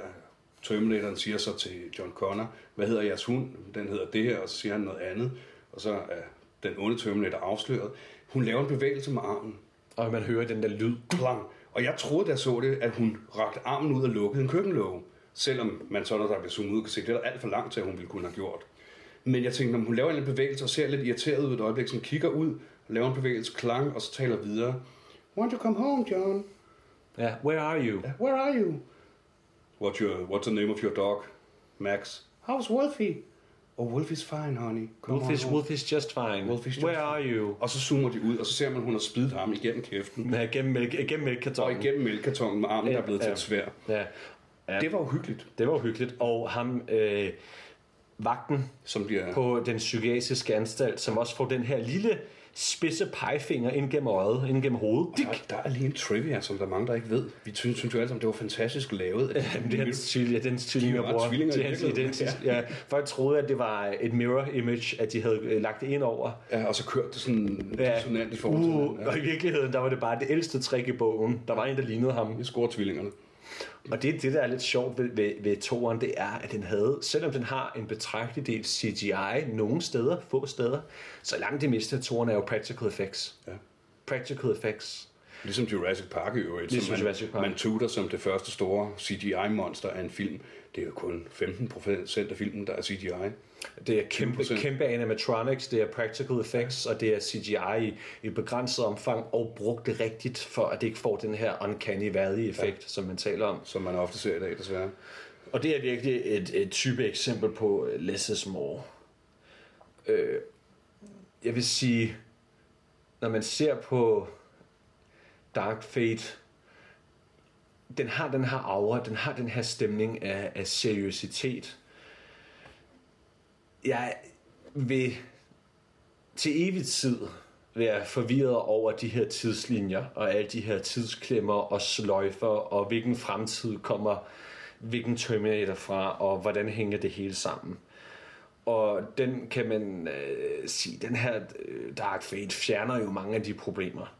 Terminatoren siger så til John Connor, hvad hedder jeres hund? Den hedder det her, og så siger han noget andet, og så er den onde Terminator afsløret. Hun laver en bevægelse med armen, Og man hører den der lyd. klang. Og jeg troede, da jeg så det, at hun rakte armen ud og lukkede en køkkenlåge. Selvom man så, når der bliver zoomet ud, kan se, det er der alt for langt til, at hun ville kunne have gjort. Men jeg tænkte, når hun laver en bevægelse og ser lidt irriteret ud et øjeblik, så kigger ud, laver en bevægelse, klang, og så taler videre. Want to come home, John? Ja, where are you? Where are you? What's, your, what's the name of your dog? Max. How's Wolfie? Oh, Wolfie's fine, honey. Come Wolf on is, home." Wolf is just fine. Wolf is just Where fine. are you? Og så zoomer de ud, og så ser man, at hun har spidet ham igennem kæften. Ja, gennem, mælk, gennem Og mælkekartonen. igennem mælkekartonen med armen, der er blevet til Ja. et svær. Ja. Ja. Det var uhyggeligt, Det var uhyggeligt. Og ham, øh, vagten som bliver... på den psykiatriske anstalt, som også får den her lille spidse pegefinger ind gennem øjet, ind gennem hovedet. Der, der er lige en trivia, som der er mange, der ikke ved. Vi synes, synes jo alle sammen, det var fantastisk lavet. At det er hans tvilling, ja, dens tvillinger, De var bror. tvillinger Det er hans identisk. Ja. Folk troede, at det var et mirror image, at de havde øh, lagt det ind over. Ja, og så kørte det sådan ja. dissonant i forhold til uh, hinanden. Og i virkeligheden, der var det bare det ældste trick i bogen. Der var en, der lignede ham. Det scorer tvillingerne. Og det, det der er lidt sjovt ved, ved, ved toeren, det er, at den havde, selvom den har en betragtelig del CGI nogle steder, få steder, så langt det meste af toeren er jo practical effects. Ja. Practical effects. Ligesom Jurassic Park i øvrigt, Ligesom som man, Jurassic Park. man tuter som det første store CGI-monster af en film. Det er jo kun 15% af filmen, der er CGI. Det er kæmpe, 20%. kæmpe animatronics, det er practical effects, og det er CGI i, i begrænset omfang, og brugt det rigtigt, for at det ikke får den her uncanny valley-effekt, ja. som man taler om. Som man ofte ser i dag, desværre. Og det er virkelig et, et type eksempel på less is more. Øh, jeg vil sige, når man ser på Dark Fate, den har den her aura, den har den her stemning af, af seriøsitet. Jeg vil til evig tid være forvirret over de her tidslinjer og alle de her tidsklemmer og sløjfer og hvilken fremtid kommer hvilken Terminator fra og hvordan hænger det hele sammen. Og den kan man øh, sige, den her øh, Dark Fate fjerner jo mange af de problemer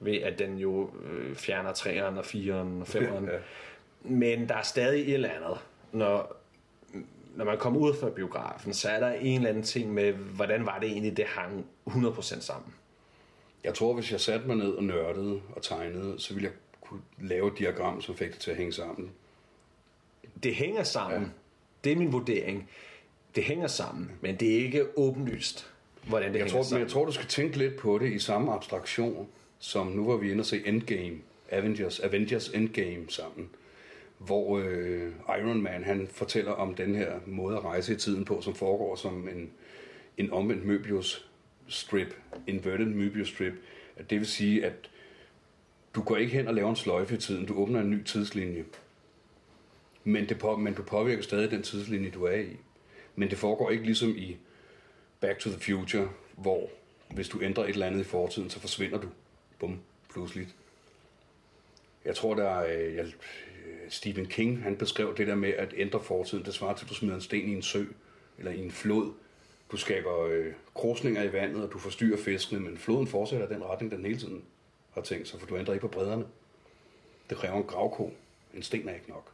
ved at den jo øh, fjerner 3'eren og 4'eren og 5'eren. Ja. Men der er stadig et eller andet, når, når man kommer ud fra biografen, så er der en eller anden ting med, hvordan var det egentlig, det hang 100% sammen. Jeg tror, hvis jeg satte mig ned og nørdede og tegnede, så ville jeg kunne lave et diagram, som fik det til at hænge sammen. Det hænger sammen. Ja. Det er min vurdering. Det hænger sammen, men det er ikke åbenlyst, hvordan det Jeg hænger tror, men sammen. jeg tror, du skal tænke lidt på det i samme abstraktion, som nu var vi inde og se Endgame, Avengers, Avengers Endgame sammen, hvor øh, Iron Man han fortæller om den her måde at rejse i tiden på, som foregår som en, en omvendt Möbius strip, inverted Möbius strip. Det vil sige, at du går ikke hen og laver en sløjfe i tiden, du åbner en ny tidslinje. Men, det på, men du påvirker stadig den tidslinje, du er i. Men det foregår ikke ligesom i Back to the Future, hvor hvis du ændrer et eller andet i fortiden, så forsvinder du. Bum, pludseligt. Jeg tror, der er øh, jeg, Øh, Stephen King, han beskrev det der med at ændre fortiden. Det svarer til, at du smider en sten i en sø eller i en flod. Du skaber øh, krusninger i vandet, og du forstyrrer fiskene, men floden fortsætter i den retning, den hele tiden har tænkt sig, for du ændrer ikke på bredderne. Det kræver en gravko. En sten er ikke nok.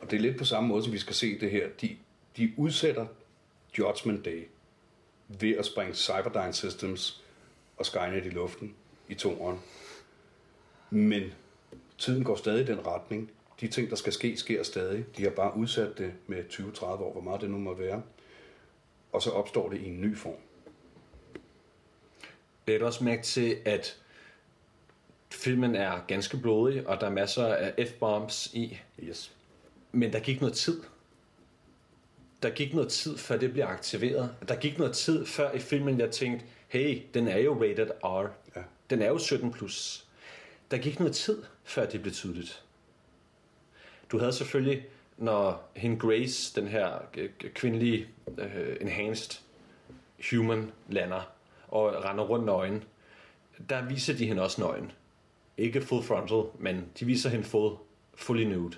Og det er lidt på samme måde, som vi skal se det her. De, de udsætter Judgment Day ved at springe Cyberdyne Systems og Skynet i luften i to år. Men tiden går stadig i den retning. De ting, der skal ske, sker stadig. De har bare udsat det med 20-30 år, hvor meget det nu må være. Og så opstår det i en ny form. Det er også mærke til, at filmen er ganske blodig, og der er masser af F-bombs i. Yes. Men der gik noget tid. Der gik noget tid, før det bliver aktiveret. Der gik noget tid, før i filmen, jeg tænkte, hey, den er jo rated R. Ja. Den er jo 17+. Plus. Der gik noget tid, før det blev tydeligt. Du havde selvfølgelig, når hende Grace, den her øh, øh, kvindelige uh, enhanced human, lander og render rundt nøgen, der viser de hende også nøgen. Ikke full frontal, men de viser hende full, fully nude.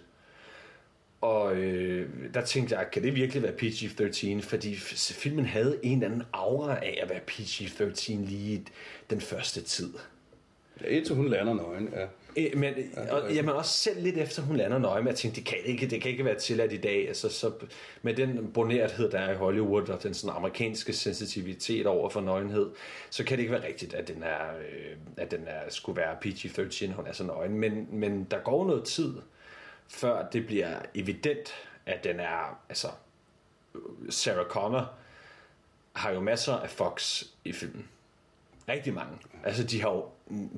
Og øh, der tænkte jeg, kan det virkelig være PG-13? Fordi filmen havde en eller anden aura af at være PG-13 lige den første tid. Ja, indtil hun lander nøgen, ja. Øh, Men, ja, og, jamen også selv lidt efter hun lander nøje med at tænke, det kan ikke, det kan ikke være tilladt i dag. Altså, så, med den bonerthed, der er i Hollywood, og den sådan amerikanske sensitivitet over for nøgenhed, så kan det ikke være rigtigt, at den, er, øh, at den er, skulle være PG-13, hun er så nøgen. Men, men der går noget tid, før det bliver evident, at den er, altså, Sarah Connor har jo masser af Fox i filmen. Rigtig mange. Altså, de har jo,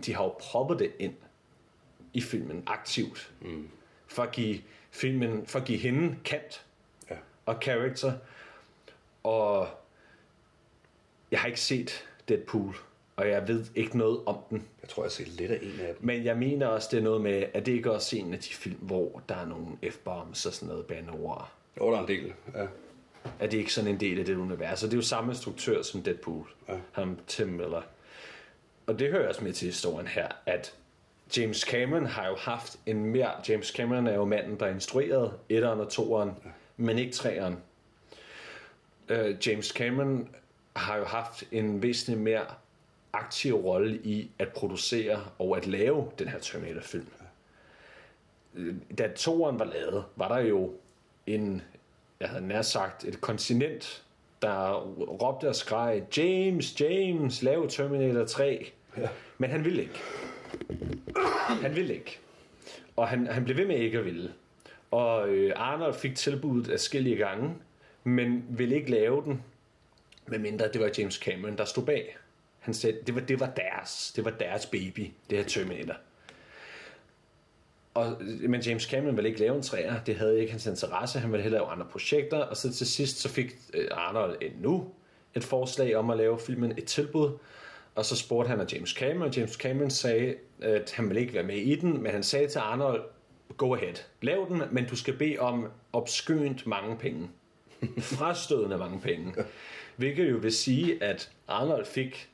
de har jo proppet det ind i filmen aktivt. Mm. For at give filmen, for at give hende kant ja. og character. Og jeg har ikke set Deadpool, og jeg ved ikke noget om den. Jeg tror, jeg har set lidt af en af dem. Men jeg mener også, det er noget med, at det ikke også en af de film, hvor der er nogle F-bombs og sådan noget bandeord. Jo, der er en del, ja. Er det ikke sådan en del af det univers? Og det er jo samme instruktør som Deadpool. Ja. Ham Tim Miller. Og det hører også med til historien her, at James Cameron har jo haft en mere... James Cameron er jo manden, der instruerede etteren og toeren, ja. men ikke treeren. Uh, James Cameron har jo haft en væsentlig mere aktiv rolle i at producere og at lave den her Terminator-film. Øh, Da toeren var lavet, var der jo en, jeg havde nær sagt, et kontinent, der råbte og skreg, James, James, lav Terminator 3. Ja. Men han ville ikke. Han ville ikke. Og han, han blev ved med ikke at ville. Og øh, Arnold fik tilbuddet af skille gange, men ville ikke lave den, medmindre det var James Cameron, der stod bag. Han sagde, det var, det var deres, det var deres baby, det her Terminator. Og, øh, men James Cameron ville ikke lave en træer, det havde ikke hans interesse, han ville hellere lave andre projekter, og så til sidst så fik øh, Arnold endnu et forslag om at lave filmen et tilbud, og så spurgte han af James Cameron, James Cameron sagde, at han ville ikke være med i den, men han sagde til Arnold, go ahead, lav den, men du skal bede om opskønt mange penge. [LAUGHS] Frastødende mange penge. Hvilket jo vil sige, at Arnold fik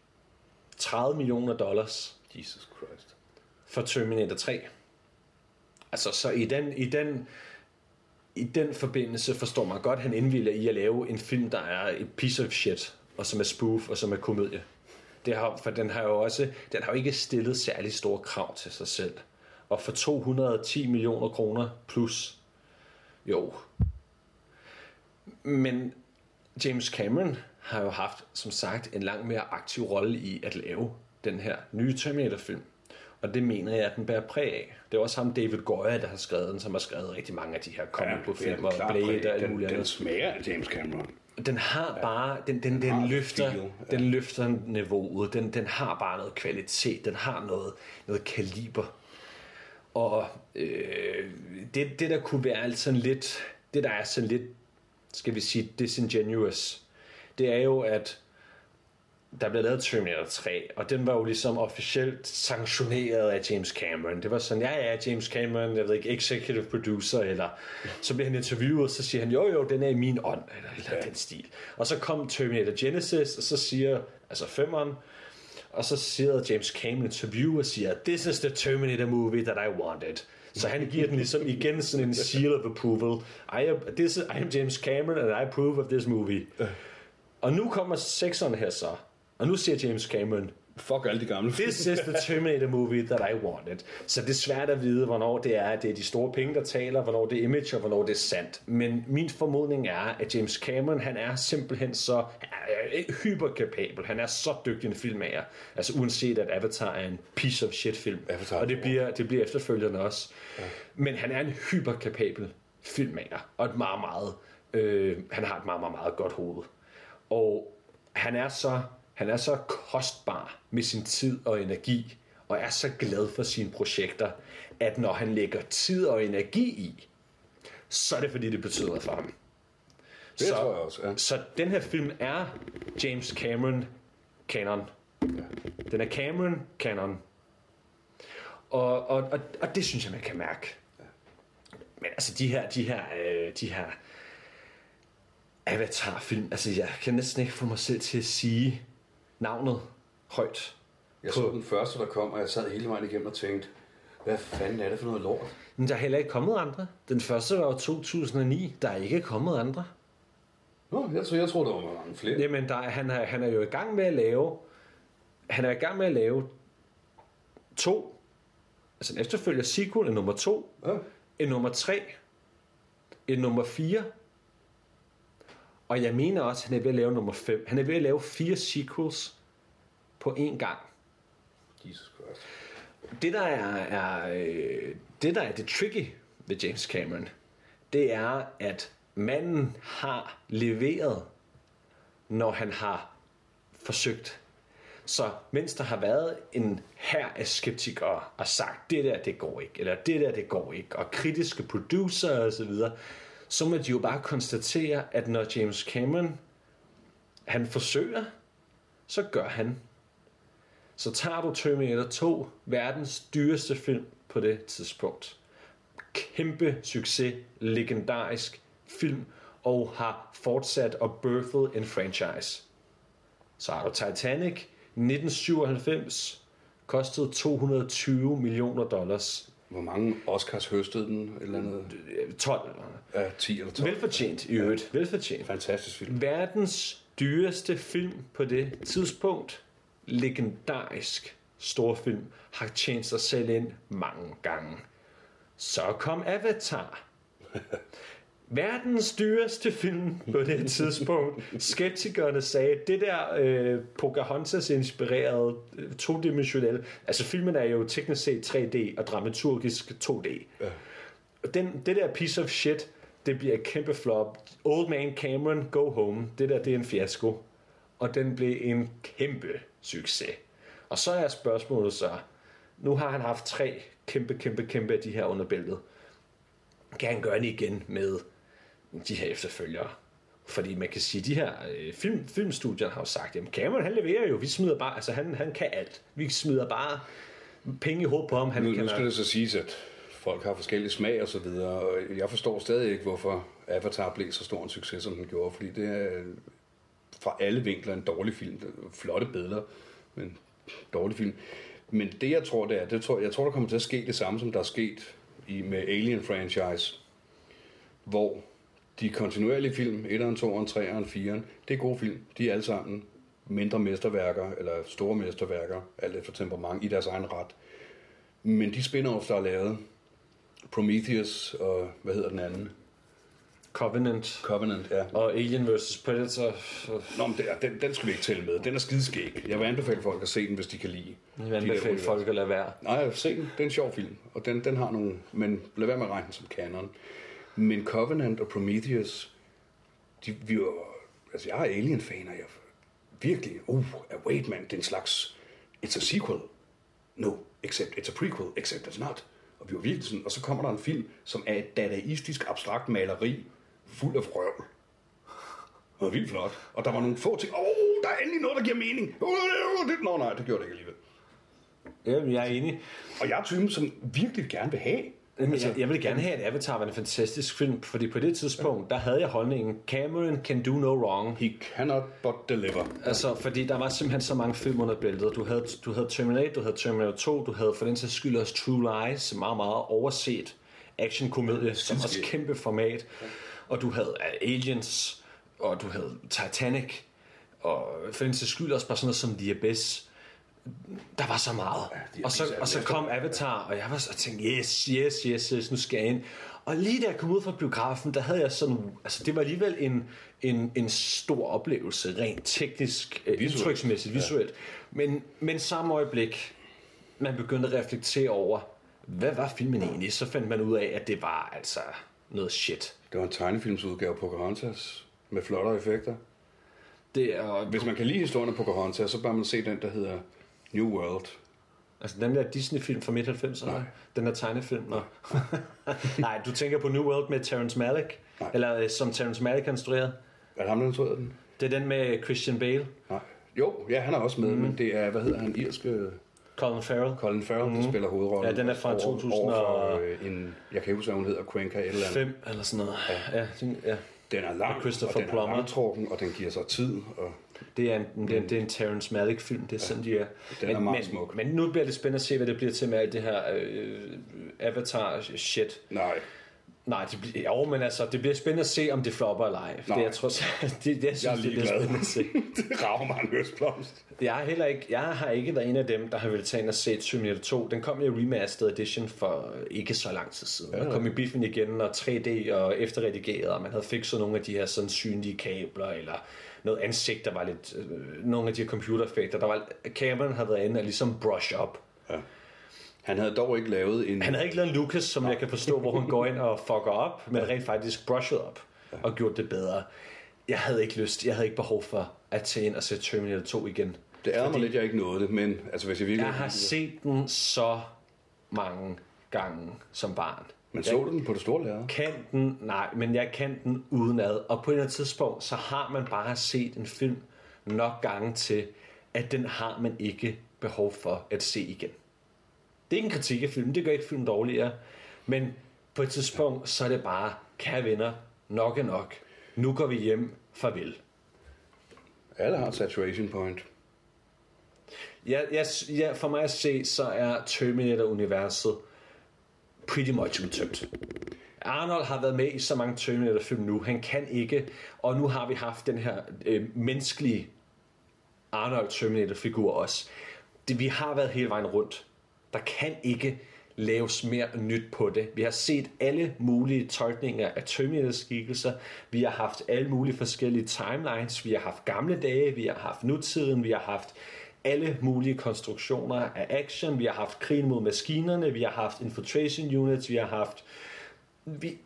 30 millioner dollars Jesus Christ. for Terminator 3. Altså, så i den, i den, i den forbindelse forstår man godt, at han indvilder i at lave en film, der er et piece of shit, og som er spoof, og som er komedie. Det har, for den har jo også, den har jo ikke stillet særlig store krav til sig selv. Og for 210 millioner kroner plus, jo. Men James Cameron har jo haft, som sagt, en langt mere aktiv rolle i at lave den her nye Terminator-film. Og det mener jeg, at den bærer præg af. Det er også ham, David Goyer, der har skrevet den, som har skrevet rigtig mange af de her comic book film og Blade og alt den, muligt den andet. smager af James Cameron. Den har bare, den, den, den, har løfter, feel, ja. den løfter niveauet. Den, den har bare noget kvalitet. Den har noget, noget kaliber. Og øh, det, det, der kunne være sådan lidt, det der er sådan lidt, skal vi sige, disingenuous, det er jo, at der blev lavet Terminator 3, og den var jo ligesom officielt sanktioneret af James Cameron. Det var sådan, ja, ja, James Cameron, jeg ved ikke, executive producer, eller så bliver han interviewet, og så siger han, jo, jo, den er i min ånd, eller, eller ja. den stil. Og så kom Terminator Genesis, og så siger, altså femmeren, og så siger James Cameron interview og siger, this is the Terminator movie that I wanted. Så han giver den ligesom igen sådan en seal of approval. I am, this is, I am James Cameron, and I approve of this movie. Og nu kommer sekseren her så. Og nu siger James Cameron, Fuck alle de gamle. This is the Terminator movie that I wanted. Så det er svært at vide, hvornår det er, det er de store penge, der taler, hvornår det er image, og hvornår det er sandt. Men min formodning er, at James Cameron, han er simpelthen så, er hyperkapabel. Han er så dygtig en filmmager. Altså uanset at Avatar er en piece of shit film. Avatar og det bliver, det bliver efterfølgende også. Ja. Men han er en hyperkapabel filmmager. Og et meget, meget, øh, han har et meget, meget, meget godt hoved. Og han er så, han er så kostbar med sin tid og energi, og er så glad for sine projekter, at når han lægger tid og energi i, så er det fordi, det betyder noget for ham. Det så, tror jeg også, ja. Så den her film er James Cameron canon. Den er Cameron canon. Og, og, og, og det synes jeg, man kan mærke. Men altså, de her, de her, øh, de her Avatar-film, altså jeg kan næsten ikke få mig selv til at sige navnet højt. Jeg så den første, der kom, og jeg sad hele vejen igennem og tænkte, hvad fanden er det for noget lort? Men der er heller ikke kommet andre. Den første var jo 2009. Der er ikke kommet andre. Nå, jeg, tror, jeg tror, der var mange flere. Jamen, der, er- han, er, han er jo i gang med at lave... Han er i gang med at lave to. Altså en efterfølger sequel, en nummer to, Ja. en nummer tre, en nummer fire. Og jeg mener også, at han er ved at lave nummer fem. Han er ved at lave fire sequels på én gang. Jesus Christ. Det der er, er øh, det der er det tricky ved James Cameron, det er at manden har leveret, når han har forsøgt. Så mens der har været en her af skeptikere og sagt, det der det går ikke, eller det der det går ikke, og kritiske producer og så videre, så må de jo bare konstatere, at når James Cameron han forsøger, så gør han så tager du Terminator 2, verdens dyreste film på det tidspunkt. Kæmpe succes, legendarisk film, og har fortsat og birthed en franchise. Så har du Titanic, 1997, kostede 220 millioner dollars. Hvor mange Oscars høstede den? Et eller andet? Øh, 12 eller noget. Ja, 10 eller 12. Velfortjent i øvrigt, velfortjent. Fantastisk film. Verdens dyreste film på det tidspunkt, legendarisk stor film, har tjent sig selv ind mange gange. Så kom Avatar. [LAUGHS] Verdens dyreste film på det tidspunkt. Skeptikerne sagde, det der øh, Pocahontas-inspirerede øh, todimensionelle... Altså filmen er jo teknisk set 3D og dramaturgisk 2D. Ja. Den, det der piece of shit, det bliver et kæmpe flop. Old Man Cameron, go home. Det der, det er en fiasko. Og den blev en kæmpe succes. Og så er spørgsmålet så, nu har han haft tre kæmpe, kæmpe, kæmpe af de her under bæltet. Kan han gøre det igen med de her efterfølgere? Fordi man kan sige, de her øh, film, filmstudier har jo sagt, jamen Cameron han leverer jo, vi smider bare, altså han, han kan alt. Vi smider bare penge i hovedet på ham. Han Nu, kan nu skal det så siges, at folk har forskellige smag og så videre, og jeg forstår stadig ikke, hvorfor Avatar blev så stor en succes, som den gjorde, fordi det er fra alle vinkler en dårlig film. Flotte billeder, men dårlig film. Men det, jeg tror, det er, det tror, jeg tror, der kommer til at ske det samme, som der er sket i, med Alien-franchise, hvor de kontinuerlige film, 1'eren, 2'eren, 3'eren, 4'eren, det er gode film. De er alle sammen mindre mesterværker, eller store mesterværker, alt efter temperament, i deres egen ret. Men de spin-offs, der er lavet, Prometheus og, hvad hedder den anden? Covenant, ja. og Alien vs. Predator. Nå, men det den, den skal vi ikke tælle med. Den er skideskæg. Jeg vil anbefale folk at se den, hvis de kan lide. Jeg de vil anbefale universer. folk at lade være. Nej, se den. Det er en sjov film, og den, den har nogle... Men lad være med at regne som canon. Men Covenant og Prometheus, de, vi var, altså jeg er Alien-fan, og jeg virkelig... Uh, wait man, det er en slags... It's a sequel. No, except it's a prequel, except it's not. Og vi var virkelig sådan... Og så kommer der en film, som er et dadaistisk abstrakt maleri, fuld af frøvl. Det var vildt flot. Og der var nogle få ting. Åh, oh, der er endelig noget, der giver mening. Oh, det, nå nej, det gjorde det ikke alligevel. Jamen, jeg er enig. Og jeg er typen, som virkelig gerne vil have. Jamen, jeg, jeg ville gerne have, at Avatar var en fantastisk film, fordi på det tidspunkt, der havde jeg holdningen, Cameron can do no wrong. He cannot but deliver. Altså, fordi der var simpelthen så mange film under bæltet. Du havde, du havde Terminator, du havde Terminator 2, du havde for den sags skyld også True Lies, meget, meget overset actionkomedie, som også kæmpe format. Og du havde Aliens, og du havde Titanic, og for den sags skyld også bare sådan noget som The Abyss. Der var så meget. Ja, og, så, og så kom Avatar, og jeg var så tænkte, yes, yes, yes, yes, nu skal jeg ind. Og lige da jeg kom ud fra biografen, der havde jeg sådan, altså det var alligevel en, en, en stor oplevelse, rent teknisk, øh, Visuelt. indtryksmæssigt, visuelt. Men, men samme øjeblik, man begyndte at reflektere over, hvad var filmen egentlig? Så fandt man ud af, at det var altså noget shit. Det var en tegnefilmsudgave på Pocahontas med flottere effekter. Det er, Hvis man kan lide historien af Pocahontas, så bør man se den, der hedder New World. altså den der Disney-film fra midt-90'erne, Nej. den der tegnefilm. Nå. [LAUGHS] Nej, du tænker på New World med Terrence Malick, Nej. eller øh, som Terrence Malick har instrueret. Er det ham, der instruerede den? Det er den med Christian Bale, Nej. Jo, ja, han er også med, mm. men det er, hvad hedder han, irske Colin Farrel. Colin Farrell, mm. der spiller hovedrollen. Ja, den er fra over, 2000 over for, og- øh, en, jeg kan ikke huske, hvad hun hedder, Cuenca eller andet. Fem eller sådan noget. Ja, ja, den- ja. Den er lang, Og Christopher og den Plummer. er langtrukken, og den giver sig tid. Og Det er en, det er, det er en Terrence Malick film, det er sådan, de er. Den er men, meget men, smuk. Men nu bliver det spændende at se, hvad det bliver til med alt det her øh, Avatar shit. nej, Nej, det bliver, jo, men altså, det bliver spændende at se, om det flopper eller ej. Nej. Det, jeg, tror, det, [LAUGHS] det, jeg synes, jeg er det bliver ligeglad. spændende at se. [LAUGHS] det rager mig en høstblomst. Jeg, er heller ikke, jeg har ikke været en af dem, der har ville tage ind og se Terminator 2. Den kom i remastered edition for ikke så lang tid siden. Den kom i biffen igen, og 3D og efterredigeret, og man havde fikset nogle af de her sådan synlige kabler, eller noget ansigt, der var lidt... Øh, nogle af de her computereffekter. Der var, Cameron havde været inde og ligesom brush up. Ja. Han havde dog ikke lavet en... Han havde ikke lavet en Lucas, som jeg kan forstå, hvor hun går ind og [LAUGHS] fucker op, men rent faktisk brushed op og gjort det bedre. Jeg havde ikke lyst, jeg havde ikke behov for at tage ind og se Terminator 2 igen. Det ærger mig lidt, jeg ikke nåede det, men altså, hvis jeg virkelig... Jeg har set den så mange gange som barn. Men så du den på det store lærred? Kan den? Nej, men jeg kan den udenad. Og på et eller andet tidspunkt, så har man bare set en film nok gange til, at den har man ikke behov for at se igen. Det er ikke en kritik af filmen, det gør ikke filmen dårligere. Men på et tidspunkt, så er det bare, kære venner, nok er nok. Nu går vi hjem, farvel. Alle har saturation point. Ja, ja, ja, for mig at se, så er Terminator-universet pretty much udtømt. Arnold har været med i så mange Terminator-film nu. Han kan ikke, og nu har vi haft den her øh, menneskelige Arnold Terminator-figur også. Det, vi har været hele vejen rundt. Der kan ikke laves mere nyt på det. Vi har set alle mulige tolkninger af Terminator-skikkelser. Vi har haft alle mulige forskellige timelines. Vi har haft gamle dage, vi har haft nutiden, vi har haft alle mulige konstruktioner af action. Vi har haft krigen mod maskinerne, vi har haft infiltration units, vi har haft... Vi,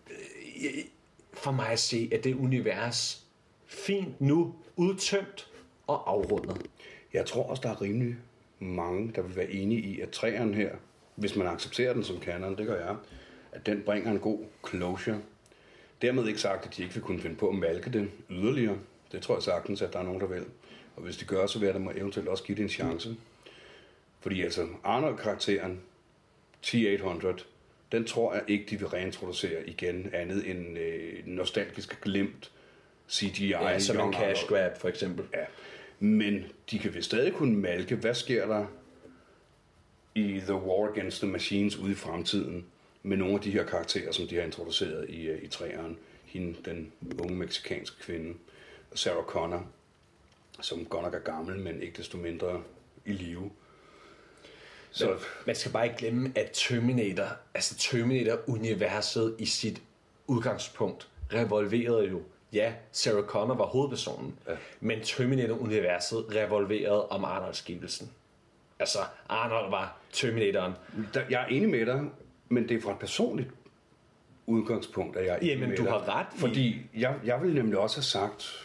for mig at se, at det univers fint nu udtømt og afrundet. Jeg tror også, der er rimelig mange, der vil være enige i, at træerne her, hvis man accepterer den som canon, det gør jeg, at den bringer en god closure. Dermed ikke sagt, at de ikke vil kunne finde på at malke det yderligere. Det tror jeg sagtens, at der er nogen, der vil. Og hvis de gør, så vil jeg da eventuelt også give det en chance. Fordi altså, Arnold-karakteren, T-800, den tror jeg ikke, de vil reintroducere igen, andet end øh, nostalgisk glemt CGI. Ja, som en cash grab, for eksempel. Ja, men de kan vel stadig kunne malke, hvad sker der i The War Against the Machines ude i fremtiden, med nogle af de her karakterer, som de har introduceret i, øh, i træeren. Hende, den unge meksikanske kvinde, Sarah Connor, som godt nok er gammel, men ikke desto mindre i live. Så Men man skal bare ikke glemme, at Terminator, altså Terminator-universet i sit udgangspunkt, revolverede jo, ja, Sarah Connor var hovedpersonen, ja. men Terminator-universet revolverede om Arnold-skibelsen. Altså, Arnold var Terminatoren. der, jeg er enig med dig, men det er fra et personligt udgangspunkt, at jeg er enig Jamen, med du dig. har ret i- Fordi jeg, jeg ville nemlig også have sagt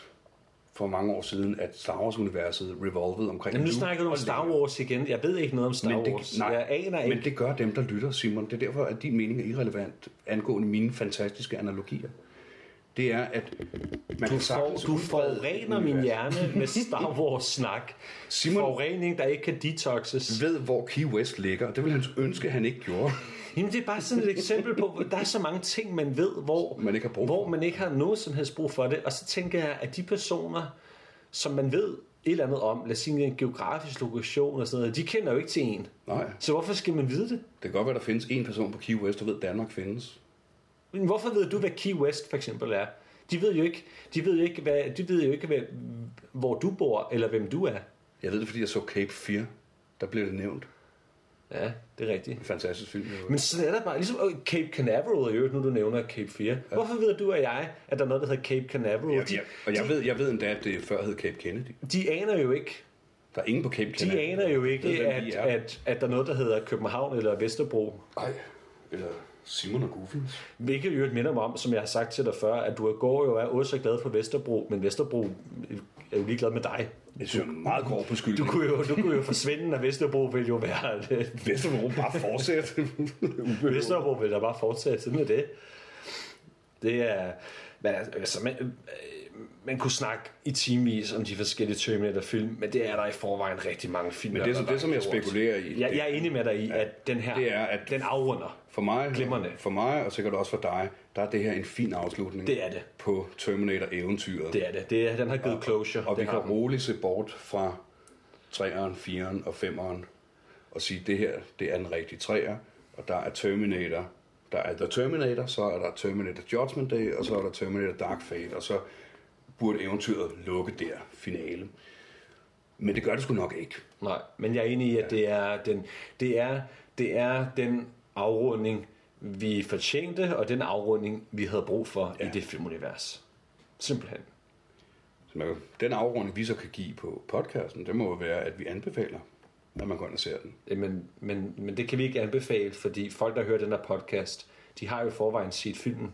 for mange år siden, at Star Wars-universet revolvede omkring... Jamen, nu snakker du om Star. Wars igen. Jeg ved ikke noget om Star Men det, Wars. nej, jeg aner ikke. men det gør dem, der lytter, Simon. Det er derfor, at din mening er irrelevant angående mine fantastiske analogier. Det er, at man Du, kan for, du forurener min hjerne med [LAUGHS] Star Wars-snak. Simon- Forurening, der ikke kan detoxes. ved, hvor Key West ligger, og det vil han ønske, at han ikke gjorde. Jamen, det er bare sådan et eksempel på, hvor der er så mange ting, man ved, hvor Man ikke har brug hvor man ikke har noget som helst brug for det. Og så tænker jeg, at de personer, som man ved et eller andet om, lad os sige en geografisk lokation og sådan noget, de kender jo ikke til en. Nej, Så hvorfor skal man vide det? det kan godt være, der findes en person på Key West, der ved, at Danmark findes. Men hvorfor ved du, hvad Key West for eksempel er? De ved jo ikke, de ved jo ikke, hvad, de ved jo ikke hvad, hvor du bor, eller hvem du er. Jeg ved det, fordi jeg så Cape Fear. der bliver det nævnt. Ja, det er rigtigt. En fantastisk film. jo. Men sådan er der bare, ligesom øh, Cape Canaveral øvrigt, nu du nævner Cape 4. Ja. Hvorfor ved du og jeg, at der er noget, der hedder Cape Canaveral? Ja, de, ja, og jeg ved, jeg ved endda, at det før hed Cape Kennedy. de aner jo ikke, Der er ingen på Cape Kennedy. de aner jo ikke, Ved, at, de at, at der er noget, der hedder København eller Vesterbro. Ej, eller Simon og Goofins. Hvilket jo minder mig om, som jeg har sagt til dig før, at du går jo er også glad for Vesterbro, men Vesterbro er jo ligeglad med dig. Det er meget grov på Du kunne jo, du kunne jo forsvinde, og Vesterbro vil jo være... Vesterbro bare fortsætte. [LAUGHS] Vesterbro vil da bare fortsætte sådan med det. Det er... Men altså, man, øh, man kunne snakke i timevis om de forskellige Terminator-film, men det er der i forvejen rigtig mange film. Men det, der som, det, som jeg spekulerer i, Jeg, jeg er enig med dig i, at den her, det er, at- den afrunder. For mig, Glimrende. for mig, og sikkert også for dig, der er det her en fin afslutning Det er det. på Terminator-eventyret. Det er det. det er, den har givet closure. Og vi det kan den. roligt se bort fra 3'eren, 4'eren og 5'eren og sige, det her det er den rigtige 3'er, og der er Terminator, der er The Terminator, så er der Terminator Judgment Day, og så er der Terminator Dark Fate, og så burde eventyret lukke der, finale. Men det gør det sgu nok ikke. Nej, men jeg er enig i, at det er den, det er, det er den afrunding, vi fortjente, og den afrunding, vi havde brug for ja. i Ja. det filmunivers. Simpelthen. Så man, den afrunding, vi så kan give på podcasten, det må være, at vi anbefaler, at man går ind og ser den. Men, men, men det kan vi ikke anbefale, fordi folk, der hører den her podcast, de har jo forvejen set filmen.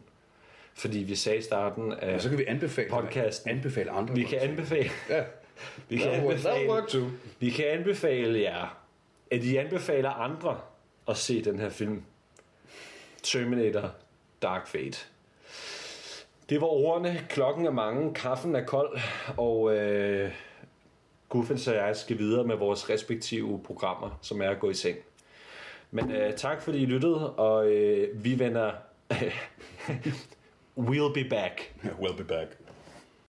Fordi vi sagde i starten af Og så kan vi anbefale, podcasten, anbefale andre. vi kan anbefale, Ja, [LAUGHS] vi kan anbefale, vi kan anbefale jer, at I anbefaler andre at se den her film. Terminator Dark Fate. Det var ordene. Klokken er mange. Kaffen er kold. Og øh, Guffens og jeg skal videre med vores respektive programmer, som er at gå i seng. Men øh, tak fordi I lyttede, og øh, vi vender... [LAUGHS] we'll be back. we'll be back.